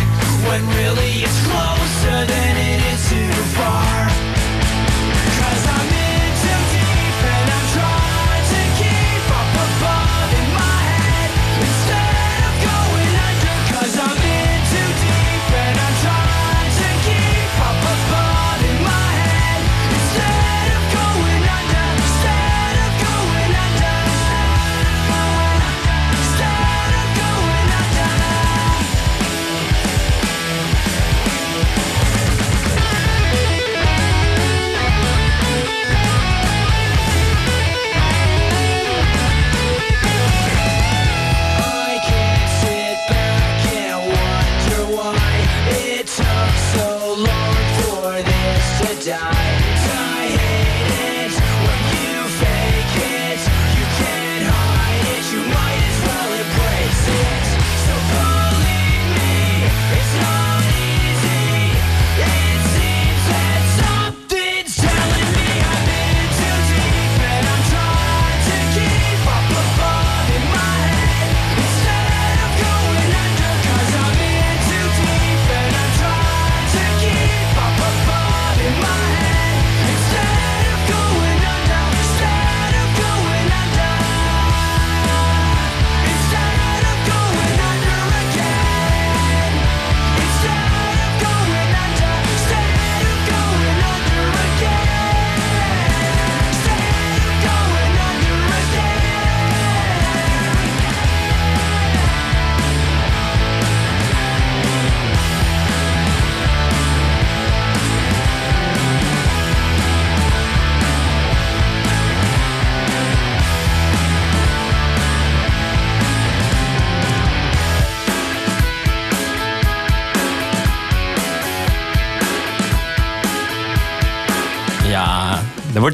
when really it's closer than it is too far.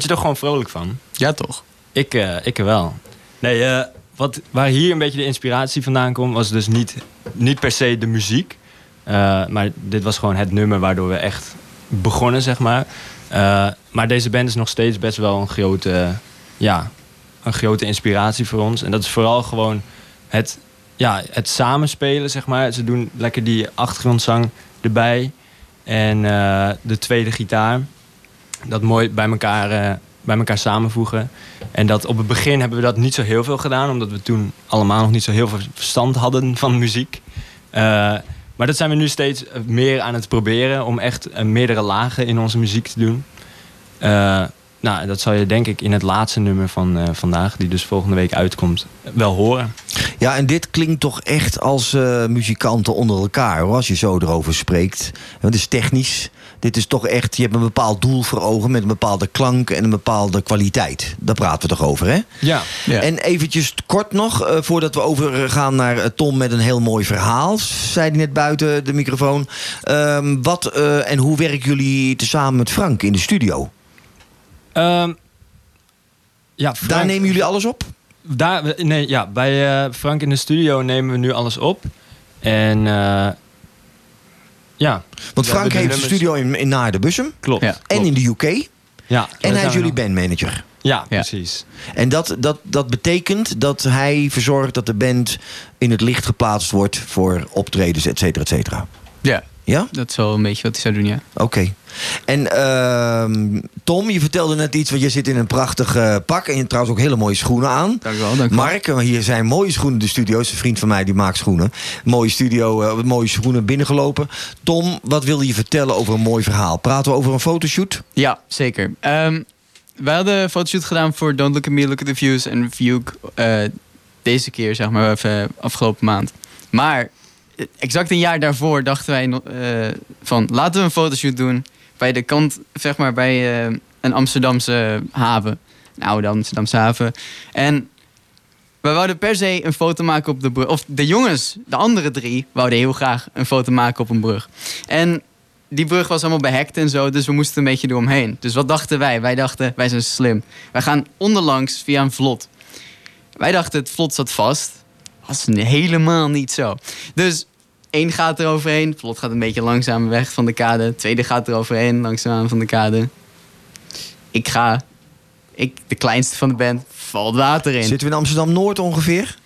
Je toch gewoon vrolijk van? Ja, toch? Ik, eh, ik er wel. Nee, eh, wat, waar hier een beetje de inspiratie vandaan komt, was dus niet, niet per se de muziek. Eh, maar dit was gewoon het nummer waardoor we echt begonnen, zeg maar. Eh, maar deze band is nog steeds best wel een grote, ja, een grote inspiratie voor ons. En dat is vooral gewoon het, ja, het samenspelen, zeg maar. Ze doen lekker die achtergrondzang erbij. En eh, de tweede gitaar. Dat mooi bij elkaar, eh, bij elkaar samenvoegen. En dat op het begin hebben we dat niet zo heel veel gedaan, omdat we toen allemaal nog niet zo heel veel verstand hadden van muziek. Eh, maar dat zijn we nu steeds meer aan het proberen om echt eh, meerdere lagen in onze muziek te doen. Eh, nou, dat zal je denk ik in het laatste nummer van eh, vandaag, die dus volgende week uitkomt, wel horen. Ja, en dit klinkt toch echt als eh, muzikanten onder elkaar, hoor, als je zo erover spreekt. Het is technisch. Dit is toch echt, je hebt een bepaald doel voor ogen met een bepaalde klank en een bepaalde kwaliteit. Daar praten we toch over, hè? Ja. En eventjes kort nog, eh, voordat we overgaan naar eh, Tom met een heel mooi verhaal. Zei hij net buiten de microfoon. Ehm, wat eh, en hoe werken jullie tezamen met Frank in de studio? Ehm, ja, Daar nemen jullie alles op? Daar, nee, ja, bij Frank in de studio nemen we nu alles op. En ja. Want Frank heeft een studio in, in Naarden-Bussum. Klopt. En in de UK. Ja, En hij is jullie bandmanager. Ja, precies. En dat, dat, dat betekent dat hij verzorgt dat de band in het licht geplaatst wordt voor optredens, et cetera, et cetera. Ja. Ja? Dat is wel een beetje wat hij zou doen, ja. Oké. En ehm, Tom, je vertelde net iets, want je zit in een prachtig eh, pak. En je hebt trouwens ook hele mooie schoenen aan. Dank wel, dank wel. Mark, eh, hier zijn mooie schoenen in de studio. Is een vriend van mij die maakt schoenen. Mooie studio, eh, mooie schoenen binnengelopen. Tom, wat wilde je vertellen over een mooi verhaal? Praten we over een fotoshoot? Ja, zeker. Ehm wij hadden een fotoshoot gedaan voor Don't Look At Me, Look At The Views en View eh, deze keer, zeg maar, even afgelopen maand. Maar exact een jaar daarvoor dachten wij eh, van laten we een fotoshoot doen bij de kant, zeg maar, bij eh, een Amsterdamse haven. Een oude Amsterdamse haven. En we wouden per se een foto maken op de brug. Of de jongens, de andere drie, wouden heel graag een foto maken op een brug. En die brug was allemaal behekt en zo, dus we moesten een beetje eromheen. Dus wat dachten wij? Wij dachten, wij zijn slim. Wij gaan onderlangs via een vlot. Wij dachten, het vlot zat vast. Was helemaal niet zo. Dus één gaat er overheen. Gaat een beetje langzaam weg van de kade. Tweede gaat er overheen, langzaam van de kade. Ik ga. Ik, de kleinste van de band, valt water in. Zitten we in Amsterdam-Noord ongeveer?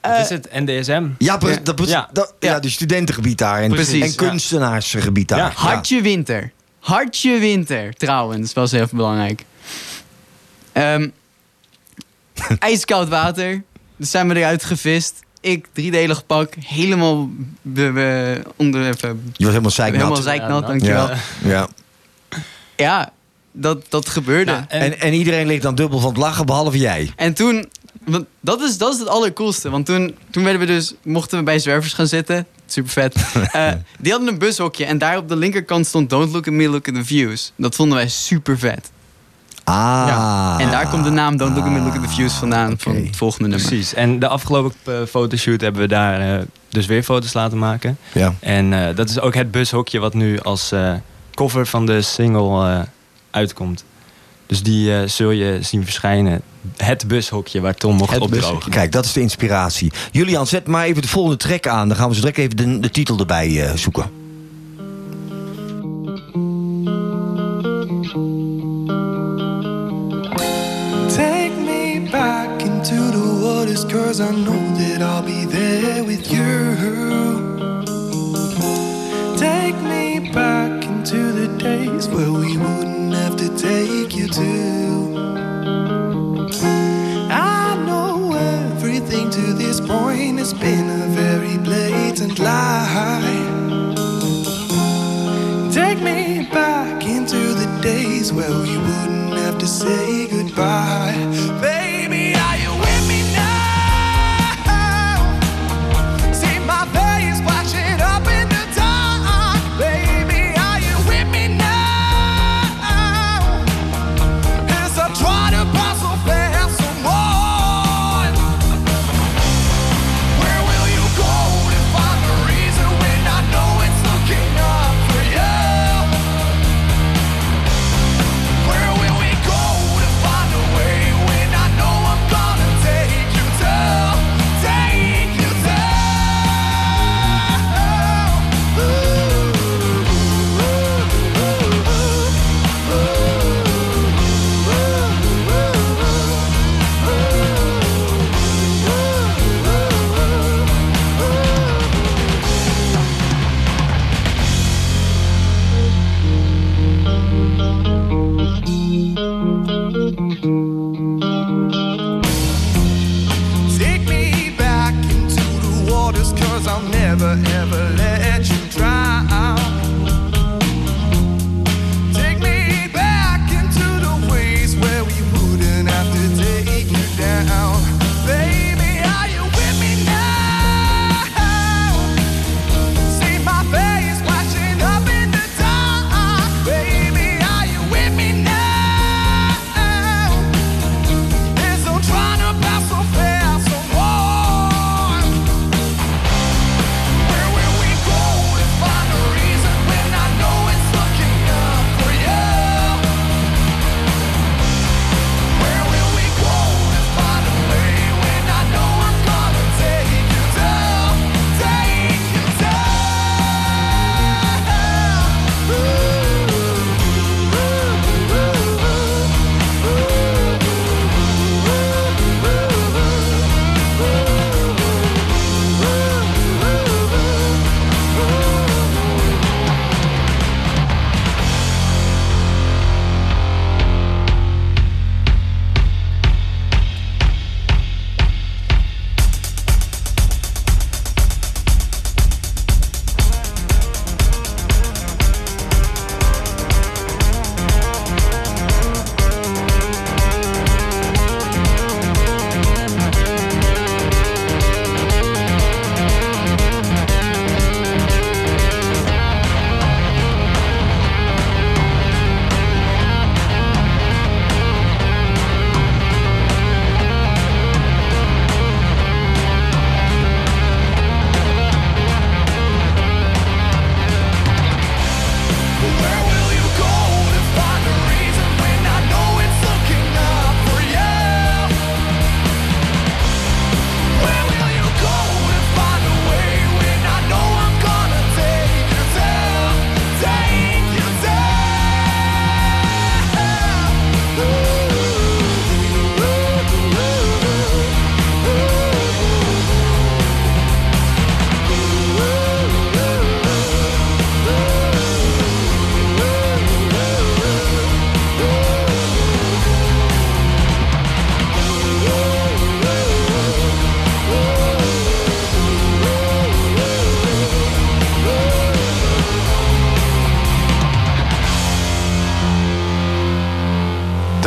Wat is het? NDSM? Ja, pre- dat, Ja. dat- ja, de studentengebied daar. En, Precies, en ja. kunstenaarsgebied daar. Ja, hartje winter. Hartje winter, trouwens. was even belangrijk. Ehm, ijskoud water. Dus zijn we eruit gevist. Ik, driedelig pak. Helemaal be, be- onder, even, Je was helemaal zeiknat. helemaal zeiknat, dankjewel. Ja. ja. Ja, dat, dat gebeurde. En, en iedereen ligt dan dubbel van het lachen, behalve jij. En toen, want dat is, dat is het allercoolste. Want toen, toen werden we dus, mochten we bij zwervers gaan zitten. Super vet. Eh, die hadden een bushokje en daar op de linkerkant stond Don't Look at Me, Look at the Views. Dat vonden wij super vet. Ah. Ja. En daar komt de naam Don't Look at Me, Look at the Views vandaan van het volgende nummer. Precies. En de afgelopen eh, fotoshoot hebben we daar eh, dus weer foto's laten maken. Ja. En eh, dat is ook het bushokje wat nu als cover van de single uitkomt. Dus die zul je zien verschijnen. Het bushokje waar Tom mocht opdrogen. Kijk, dat is de inspiratie. Julian, zet maar even de volgende track aan. Dan gaan we zo direct even de, de titel erbij zoeken. Cause I know that I'll be there with you. Take me back into the days where we wouldn't have to take you to. I know everything to this point has been a very blatant lie. Take me back into the days where we wouldn't have to say goodbye.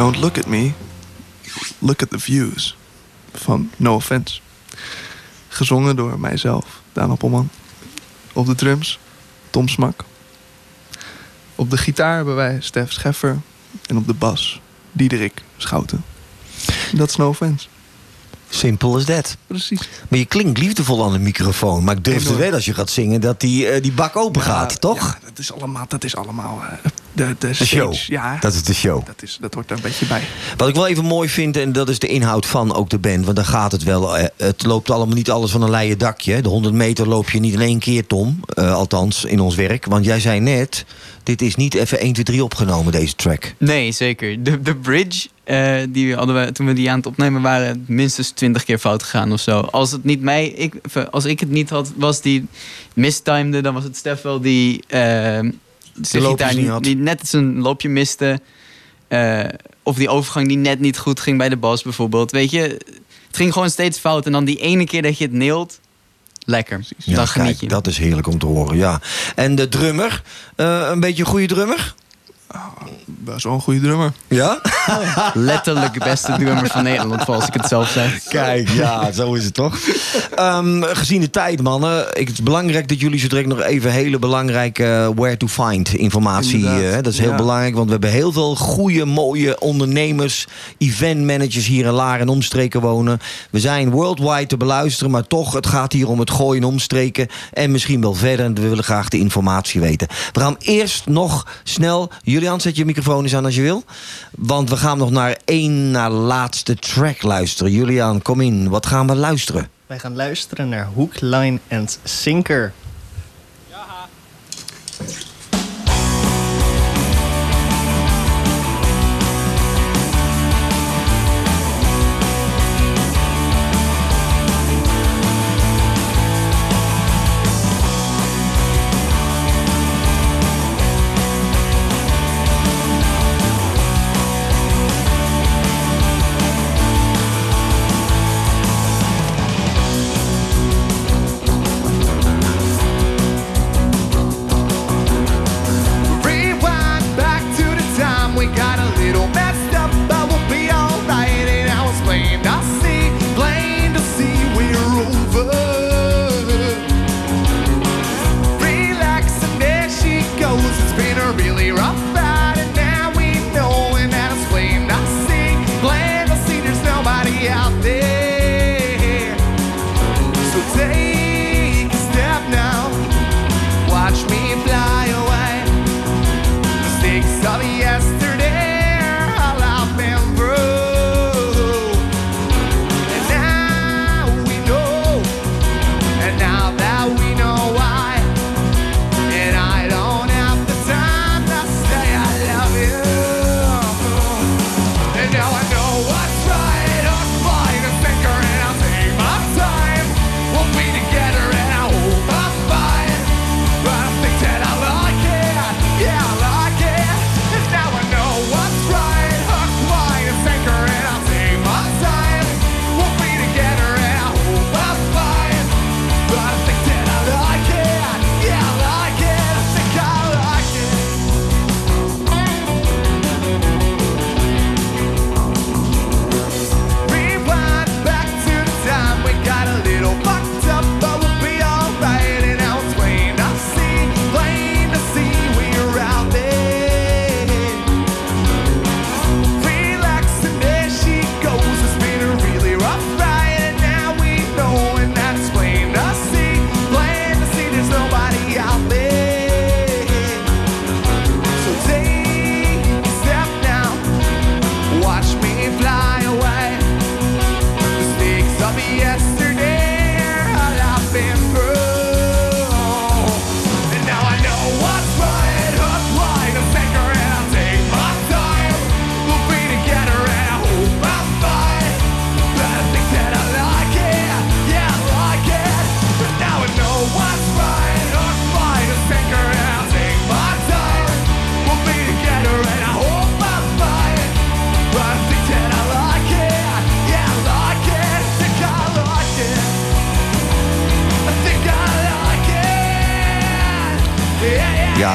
Don't look at me, look at the views. Van No Offense. Gezongen door mijzelf, Daan Appelman. Op de drums, Tom Smak. Op de gitaar hebben wij Stef Scheffer. En op de bas, Diederik Schouten. Dat is No Offense. Simpel as that. Precies. Maar je klinkt liefdevol aan de microfoon. Maar ik durf te Enorm. wedden als je gaat zingen dat die, eh, die bak open gaat, toch? Ja, dat is allemaal, dat is allemaal eh, de, de, show. Ja, Dat is de show. dat, is, dat hoort er een beetje bij. Wat ik wel even mooi vind, en dat is de inhoud van ook de band. Want daar gaat het wel. eh, Het loopt allemaal niet alles van een leien dakje. De 100 meter loop je niet in één keer, Tom. Eh, althans, in ons werk. Want jij zei net, dit is niet even 1, 2, 3 opgenomen, deze track. Nee, zeker. De, de bridge, eh, die hadden we, toen we die aan het opnemen waren, minstens twintig keer fout gegaan of zo. Als het niet mij, ik, als ik het niet had, was die mistimede, dan was het Stef wel die zijn loopjes gitaar niet niet, had. die net zijn loopje miste. Eh, of die overgang die net niet goed ging bij de bas bijvoorbeeld. Weet je, het ging gewoon steeds fout. En dan die ene keer dat je het neelt, lekker. Ja, dan geniet kijk, je. dat is heerlijk om te horen, ja. En de drummer, eh, een beetje een goede drummer? Best wel een goede drummer. Ja? Letterlijk de beste drummer van Nederland, als ik het zelf zeg. Kijk, ja, zo is het toch. Ehm, gezien de tijd, mannen. Ik, het is belangrijk dat jullie zo direct nog even hele belangrijke eh, where to find informatie. Eh, dat is heel ja. belangrijk, want we hebben heel veel goede, mooie ondernemers, eventmanagers hier in Laren en omstreken wonen. We zijn worldwide te beluisteren, maar toch, het gaat hier om het gooien en omstreken. En misschien wel verder. En we willen graag de informatie weten. We gaan eerst nog snel. Julian, zet je microfoon eens aan als je wil. Want we gaan nog naar één na laatste track luisteren. Julian, kom in. Wat gaan we luisteren? Wij gaan luisteren naar Hook, Line and Sinker. Rewind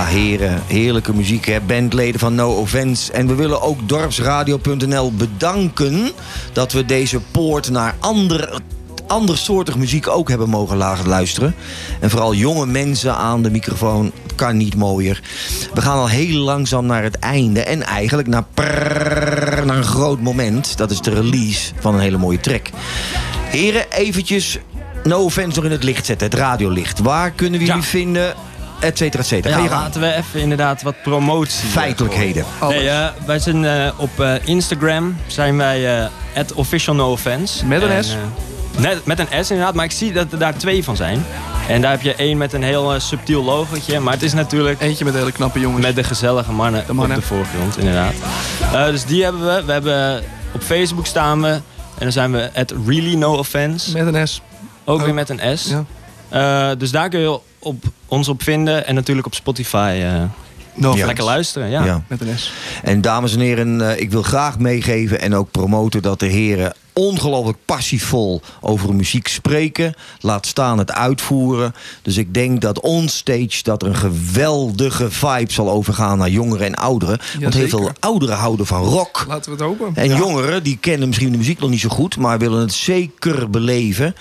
heren, heerlijke muziek. Hè? Bandleden van No Offense. En we willen ook dorpsradio.nl bedanken... dat we deze poort naar andere andersoortig muziek ook hebben mogen laten luisteren. En vooral jonge mensen aan de microfoon. Kan niet mooier. We gaan al heel langzaam naar het einde. En eigenlijk naar een groot moment. Dat is de release van een hele mooie track. Heren, eventjes No Offense nog in het licht zetten. Het radiolicht. Waar kunnen we jullie vinden? Et cetera, et Ja, laten we even inderdaad wat promotie. eh, Feitelijkheden. gooien. Nee, eh, wij zijn eh, op eh, Instagram zijn wij eh at official no offense. Met een En, S? net, met een S inderdaad, maar ik zie dat er daar twee van zijn. En daar heb je één met een heel subtiel logotje. Maar het is natuurlijk... Eentje met hele knappe jongens. Met de gezellige mannen, mannen. op de voorgrond, inderdaad. Eh, dus die hebben we. We hebben op Facebook staan we. En dan zijn we at really no offense. Met een S. Ook weer met een S. Eh, dus daar kun je op, ons op vinden. En natuurlijk op Spotify. eh, No Ja. lekker luisteren, ja. Ja. Met een S. En dames en heren, eh, ik wil graag meegeven en ook promoten dat de heren ongelooflijk passievol over muziek spreken. Laat staan het uitvoeren. Dus ik denk dat onstage dat er een geweldige vibe zal overgaan naar jongeren en ouderen. Want heel veel ouderen houden van rock. Laten we het hopen. En Ja. jongeren, die kennen misschien de muziek nog niet zo goed, maar willen het zeker beleven.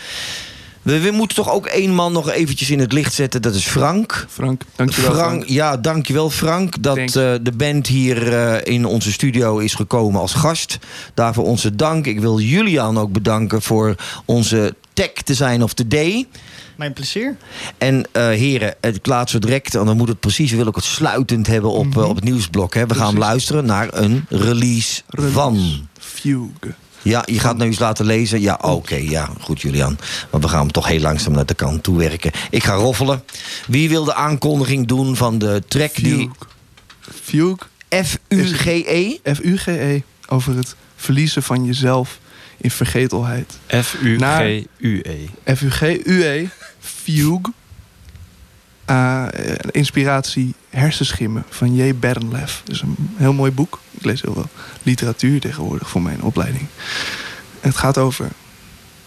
We, we moeten toch ook één man nog eventjes in het licht zetten. Dat is Frank. Frank, dankjewel, Frank. Ja, dankjewel Frank. Dat eh, de band hier eh, in onze studio is gekomen als gast. Daarvoor onze dank. Ik wil Julian ook bedanken voor onze tech te zijn of today. Mijn plezier. En eh, heren, het laat zo direct, en dan moet het precies, willen ook het sluitend hebben op, Mhm. op het nieuwsblok. Hè. We gaan luisteren naar een release, van. Fugue. Ja, je gaat nu eens laten lezen. Ja, oké, ja, goed Julian. Maar we gaan hem toch heel langzaam naar de kant toe werken. Ik ga roffelen. Wie wil de aankondiging doen van de track die... Fugue. F-U-G-E? F-U-G-E. Over het verliezen van jezelf in vergetelheid. F-U-G-U-E. F-U-G-U-E. Fugue. Eh, inspiratie Hersenschimmen van J. Bernlef. Is een heel mooi boek. Ik lees heel veel literatuur tegenwoordig voor mijn opleiding. Het gaat over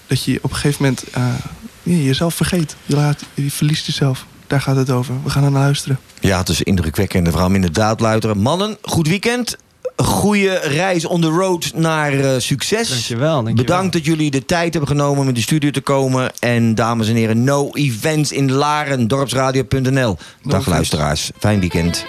dat je op een gegeven moment eh, jezelf vergeet. Je, laat, je verliest jezelf. Daar gaat het over. We gaan naar luisteren. Ja, het is indrukwekkend. Hem inderdaad luisteren. Mannen, goed weekend. Goede reis on the road naar eh, succes. Dankjewel, dankjewel. Bedankt dat jullie de tijd hebben genomen om in de studio te komen. En dames en heren, no events in Laren, dorpsradio.nl. Dag luisteraars, fijn weekend.